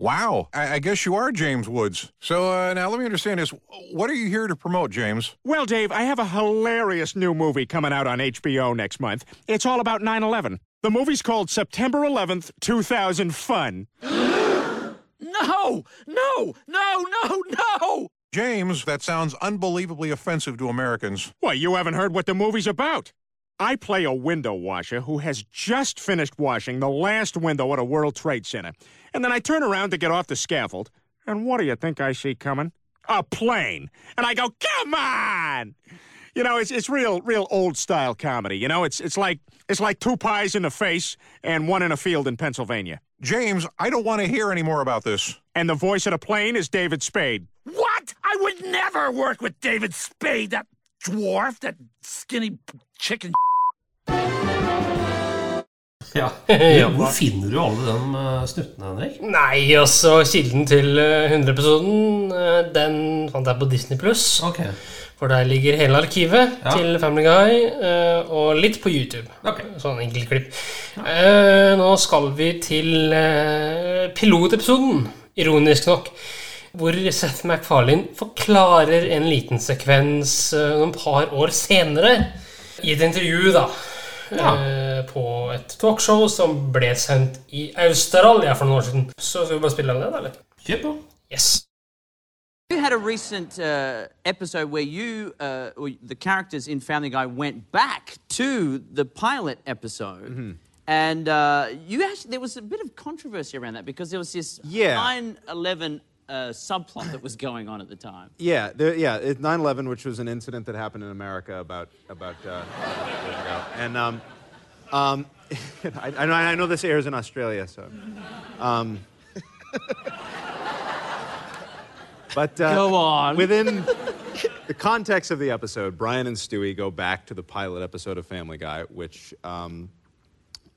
Speaker 31: Wow, I, I guess you are James Woods. So uh, now let me understand this. What are you here to promote, James?
Speaker 10: Well, Dave, I have a hilarious new movie coming out on HBO next month. It's all about 9 11. The movie's called September 11th, 2000 Fun.
Speaker 17: No! No! No! No! No!
Speaker 31: James, that sounds unbelievably offensive to Americans.
Speaker 10: Why, you haven't heard what the movie's about. I play a window washer who has just finished washing the last window at a World Trade Center. And then I turn around to get off the scaffold, and what do you think I see coming? A plane. And I go, come on! You know, it's, it's real, real old style comedy. You know, it's, it's like it's like two pies in the face and one in a field in Pennsylvania.
Speaker 31: James, I don't want to hear any more about this.
Speaker 10: And the voice of the plane is David Spade.
Speaker 17: What? I would never work with David Spade, that dwarf, that skinny chicken.
Speaker 3: Ja.
Speaker 2: Ja.
Speaker 3: Hvor finner du alle de uh, snuttene, Henrik?
Speaker 2: Nei, altså kilden til eh, 100-episoden, eh, den fant jeg på Disney Pluss.
Speaker 3: Okay.
Speaker 2: For der ligger hele arkivet
Speaker 3: Ja.
Speaker 2: til Family Guy, uh, og litt på YouTube. Sånn enkeltklipp. Uh, nå skal vi til uh, pilotepisoden, ironisk nok. Hvor Seth MacFarlane forklarer en liten sekvens noen par år senere i et intervju, da. eh, På et talkshow som ble sendt i Australia for noen år siden. Så skal vi bare spille av det, da? eller?
Speaker 3: Kjør på.
Speaker 2: Yes.
Speaker 54: You had a recent uh, episode where you, uh, or the characters in Family Guy, went back to the pilot episode, and uh, you actually there was a bit of controversy around that because there was this
Speaker 28: Yeah.
Speaker 54: 9/11 uh, subplot that was going on at the time.
Speaker 28: Yeah, there, yeah, 9/11, which was an incident that happened in America about about uh, years ago, and um, um, I, I know I know this airs in Australia, so. Um, but uh,
Speaker 54: Go on.
Speaker 28: Within the context of the episode, Brian and Stewie go back to the pilot episode of Family Guy, which um,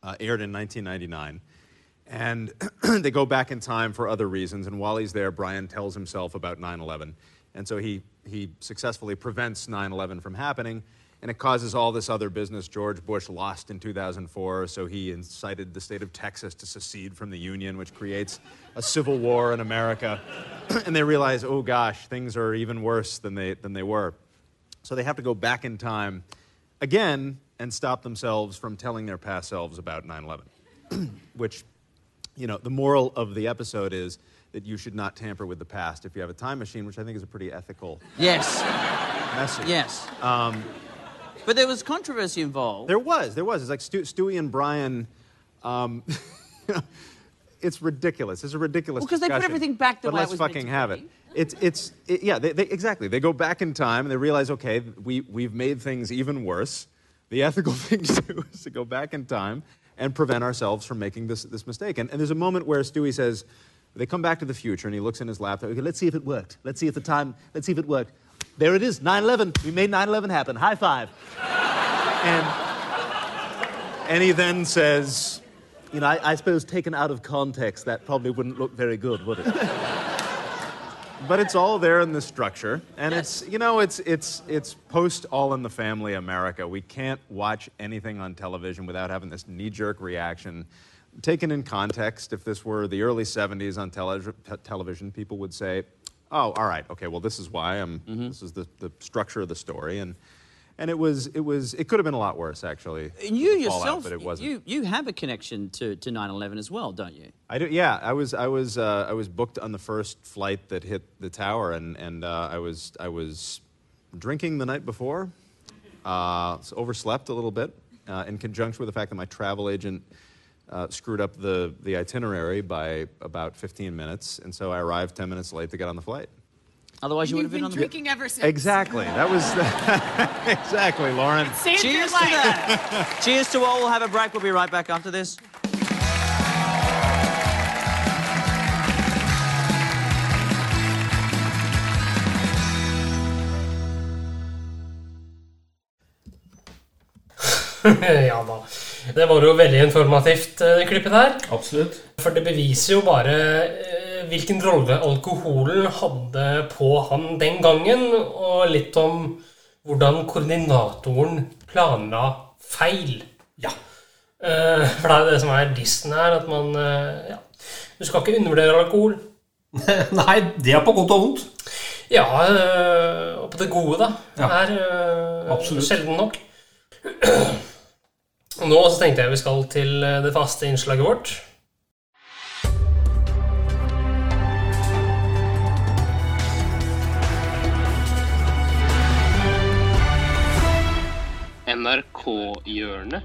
Speaker 28: uh, aired in 1999. And they go back in time for other reasons. And while he's there, Brian tells himself about 9 11. And so he, he successfully prevents 9 11 from happening. And it causes all this other business. George Bush lost in 2004, so he incited the state of Texas to secede from the Union, which creates a civil war in America. and they realize, oh gosh, things are even worse than they, than they were. So they have to go back in time again and stop themselves from telling their past selves about 9 11, which, you know, the moral of the episode is that you should not tamper with the past if you have a time machine, which I think is a pretty ethical
Speaker 54: Yes.
Speaker 28: message.
Speaker 54: Yes.
Speaker 28: Um,
Speaker 54: But there was controversy involved.
Speaker 28: there was, there was. It's like Stu, Stewie and Brian. Um, it's ridiculous. It's a ridiculous.
Speaker 54: Well, 'cause they put everything back the
Speaker 28: but
Speaker 54: way it
Speaker 28: let's
Speaker 54: was meant
Speaker 28: fucking have it. It's it's it, yeah. They, they, exactly. They go back in time and they realize, okay, we we've made things even worse. The ethical thing to do is to go back in time and prevent ourselves from making this this mistake. And, and there's a moment where Stewie says, they come back to the future and he looks in his laptop. Okay, let's see if it worked. Let's see if the time. Let's see if it worked. There it is. 9/11. We made 9/11 happen. High five. and and he then says, you know, I, I suppose taken out of context, that probably wouldn't look very good, would it? but it's all there in the structure, and it's you know, it's it's it's post All in the Family America. We can't watch anything on television without having this knee-jerk reaction. Taken in context, if this were the early '70s on tele- te- television, people would say, "Oh, all right, okay, well, this is why I'm. This is the, the structure of the story," and and it was it was it could have been a lot worse actually.
Speaker 54: And you yourself,
Speaker 28: but it
Speaker 54: you you have a connection to to 9/11 as well, don't you?
Speaker 28: I do. Yeah, I was. I was. Uh, I was booked on the first flight that hit the tower, and and uh, I was. I was drinking the night before. Uh, so overslept a little bit, uh, in conjunction with the fact that my travel agent uh, screwed up the the itinerary by about 15 minutes, and so I arrived 10 minutes late to get on the flight.
Speaker 54: Otherwise, you would have been on the
Speaker 9: drinking ever since.
Speaker 28: Exactly. That was exactly, Lauren.
Speaker 54: Cheers to that. Cheers to all. We'll have a break. We'll be right back after this.
Speaker 2: ja da. Det var jo veldig informativt, eh, det klippet der.
Speaker 3: Absolutt.
Speaker 2: For det beviser jo bare eh, hvilken rolle alkoholen hadde på han den gangen, og litt om hvordan koordinatoren planla feil. Ja. Eh, For det er jo det som er dissen her, at man ja. Du skal ikke undervurdere alkohol.
Speaker 3: Nei, det er på godt og vondt.
Speaker 2: Ja, og på det gode, da.
Speaker 3: Ja.
Speaker 2: er sjelden nok. Nå så tenkte jeg vi skal til øh, det faste innslaget vårt. NRK-hjørnet.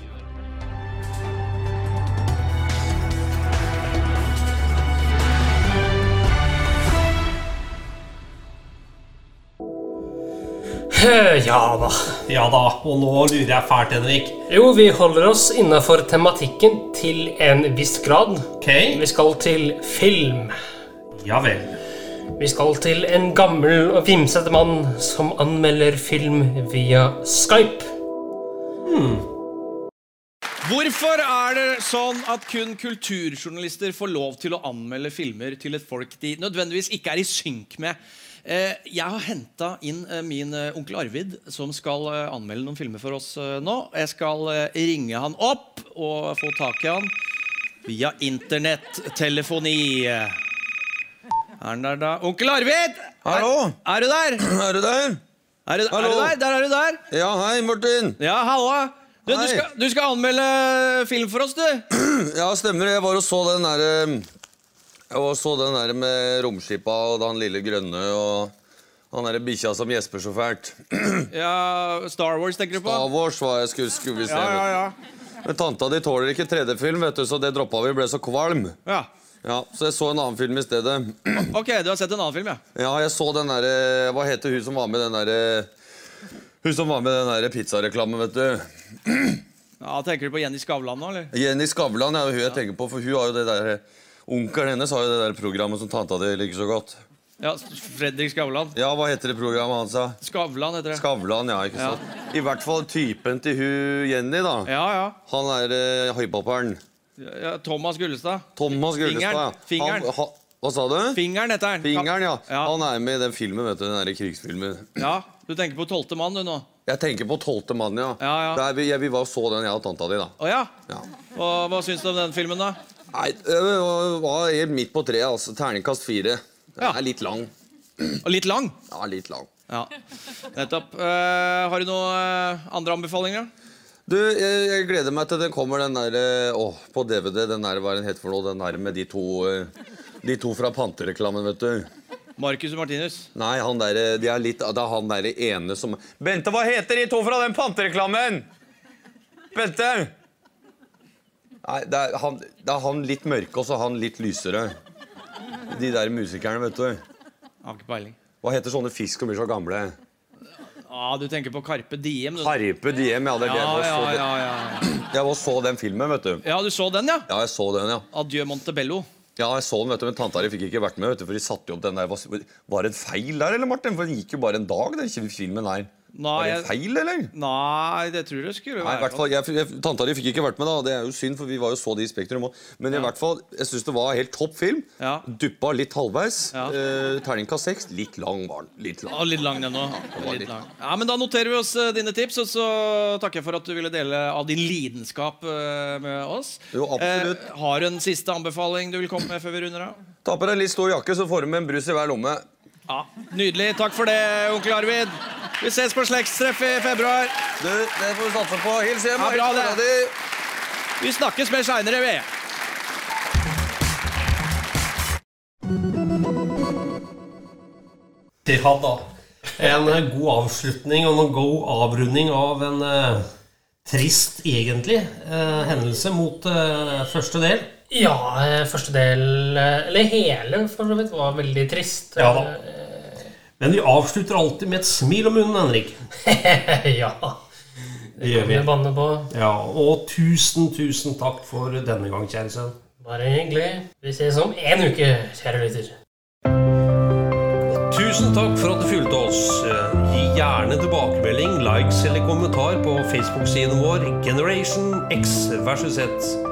Speaker 2: Ja da.
Speaker 3: Ja da. Og nå lurer jeg fælt, Henrik.
Speaker 2: Jo, vi holder oss innafor tematikken til en viss grad. Vi skal til film.
Speaker 3: Ja vel.
Speaker 2: Vi skal til en gammel og vimsete mann som anmelder film via Skype.
Speaker 55: Hvorfor er det sånn at kun kulturjournalister får lov til å anmelde filmer til et folk de nødvendigvis ikke er i synk med? Eh, Jeg har henta inn eh, min eh, onkel Arvid, som skal anmelde noen filmer for oss nå. Jeg skal ringe han opp og få tak i han via internettelefoni. Er han der, da? Onkel Arvid!
Speaker 56: Hallo?
Speaker 55: Er, er du der?
Speaker 56: Er du der?
Speaker 55: Er du, er du der? Der er du der.
Speaker 56: Ja, hei, Martin.
Speaker 55: Ja, halla. Du, du, skal, du skal anmelde film for oss, du.
Speaker 56: Ja, stemmer. Jeg var og så den derre og så den der med romskipa og den lille grønne og han derre bikkja som gjesper så fælt.
Speaker 55: Ja, Star Wars tenker du på?
Speaker 56: Star Wars var jeg skulle, skulle vi se.
Speaker 55: Ja, ja, ja.
Speaker 56: Men tanta di tåler ikke 3D-film, vet du, så det droppa vi. Ble så kvalm.
Speaker 55: Ja.
Speaker 56: Ja, Så jeg så en annen film i stedet.
Speaker 55: Ok, du har sett en annen film, ja.
Speaker 56: Ja, jeg så den derre Hva heter hun som var med den derre Hun som var med den derre pizzareklamen, vet du.
Speaker 55: ja. Tenker du på Jenny Skavlan nå, eller?
Speaker 56: Jenny Skavlan er jo hun jeg tenker på, for hun har jo det der Onkelen hennes har jo det der programmet som tanta di liker så godt.
Speaker 55: Ja, Fredrik Skavlan.
Speaker 56: Ja, hva heter det programmet hans, da?
Speaker 55: Skavlan heter det.
Speaker 56: Skavlan, ja, ikke
Speaker 55: Ja.
Speaker 56: sant? I hvert fall typen til hun Jenny, da.
Speaker 55: Ja, ja.
Speaker 56: Han er uh, høypopperen.
Speaker 55: Ja, Thomas Gullestad.
Speaker 56: Thomas Gullestad. ja.
Speaker 55: Fingeren.
Speaker 56: Han, ha, hva sa du?
Speaker 55: Fingeren heter han.
Speaker 56: Fingeren, ja. Han er med i den filmen, vet du. Den der krigsfilmen.
Speaker 55: Ja. Du tenker på tolvte mann, du nå?
Speaker 56: Jeg tenker på tolvte mann, ja. Der, vi, jeg, vi var og så den, jeg og tanta di, da.
Speaker 55: Å ja? Og hva syns du om den filmen, da?
Speaker 56: Nei, det var- helt midt på treet. altså. Terningkast fire. Den er litt lang.
Speaker 55: Og litt lang?
Speaker 56: Ja, litt lang.
Speaker 55: Ja, nettopp. Eh, har du noen eh, andre anbefalinger?
Speaker 56: Du, jeg, jeg gleder meg til den kommer, den der eh, Åh, på DVD. Den der, hva er den het for noe? Den der med de to eh, De to fra Pantereklamen, vet du.
Speaker 55: Marcus og Martinus.
Speaker 56: Nei, han der, eh, de er litt, det er han der ene som Bente, hva heter de to fra den pantereklamen? Bente! Nei, det er, han, det er han litt mørke, og så han litt lysere. De der musikerne, vet du.
Speaker 55: Har ikke peiling.
Speaker 56: Hva heter sånne fisk som blir så gamle?
Speaker 55: Ah, du tenker på Carpe Diem? Du.
Speaker 56: Carpe Diem, ja. Det er det.
Speaker 55: Ja,
Speaker 56: Jeg
Speaker 55: ja,
Speaker 56: var så-
Speaker 55: ja, ja,
Speaker 56: Jeg var så den filmen, vet du.
Speaker 55: ja, du så den, ja?
Speaker 56: Ja, jeg så den, ja.
Speaker 55: Adjø Montebello.
Speaker 56: Ja, jeg så den, vet du, men tanta di fikk ikke vært med, vet du, for de satte jo opp den der Var var det en feil der, eller, Martin? For den gikk jo bare en dag, den filmen her. Var det feil, eller?
Speaker 55: Nei, det tror jeg skulle
Speaker 56: Nei, hvert fall, jeg, jeg, Tanta di fikk ikke vært med, da. Det er jo synd, for vi var jo så de i Spektrum òg. Men i hvert fall, jeg syns det var helt topp film. Duppa litt halvveis. Eh, Terningkast seks. Litt lang var den. Litt lang.
Speaker 55: Ja, litt lang, den òg. Ja, men da noterer vi oss eh, dine tips, og så takker jeg for at du ville dele av din lidenskap eh, med oss.
Speaker 56: Jo, absolutt.
Speaker 55: Eh, har du en siste anbefaling du vil komme med før vi runder av?
Speaker 56: Ta på deg en litt stor jakke, så får du med en brus i hver lomme.
Speaker 55: Ja, Nydelig. Takk for det, onkel Arvid. Vi ses på slektstreff i februar.
Speaker 56: Du, det får vi satse på. Hils hjem.
Speaker 55: Ja, bra det. Vi snakkes mer seinere, vi.
Speaker 3: Ja da. En god avslutning og en god avrunding av en uh, trist, egentlig, uh, hendelse mot uh, første del.
Speaker 2: Ja, eh, første del eh, Eller hele, for så vidt, var veldig trist.
Speaker 3: Ja da. Men vi avslutter alltid med et smil om munnen, Henrik.
Speaker 2: ja.
Speaker 3: Det gjør
Speaker 2: vi. banne på.
Speaker 3: Ja, og tusen, tusen takk for denne gang, kjære sønn.
Speaker 2: Bare hyggelig. Vi ses om en uke, kjære lytter.
Speaker 3: Tusen takk for at du fulgte oss. Eh, Gi gjerne tilbakemelding, likes eller kommentar på Facebook-siden vår Generation X versus Z.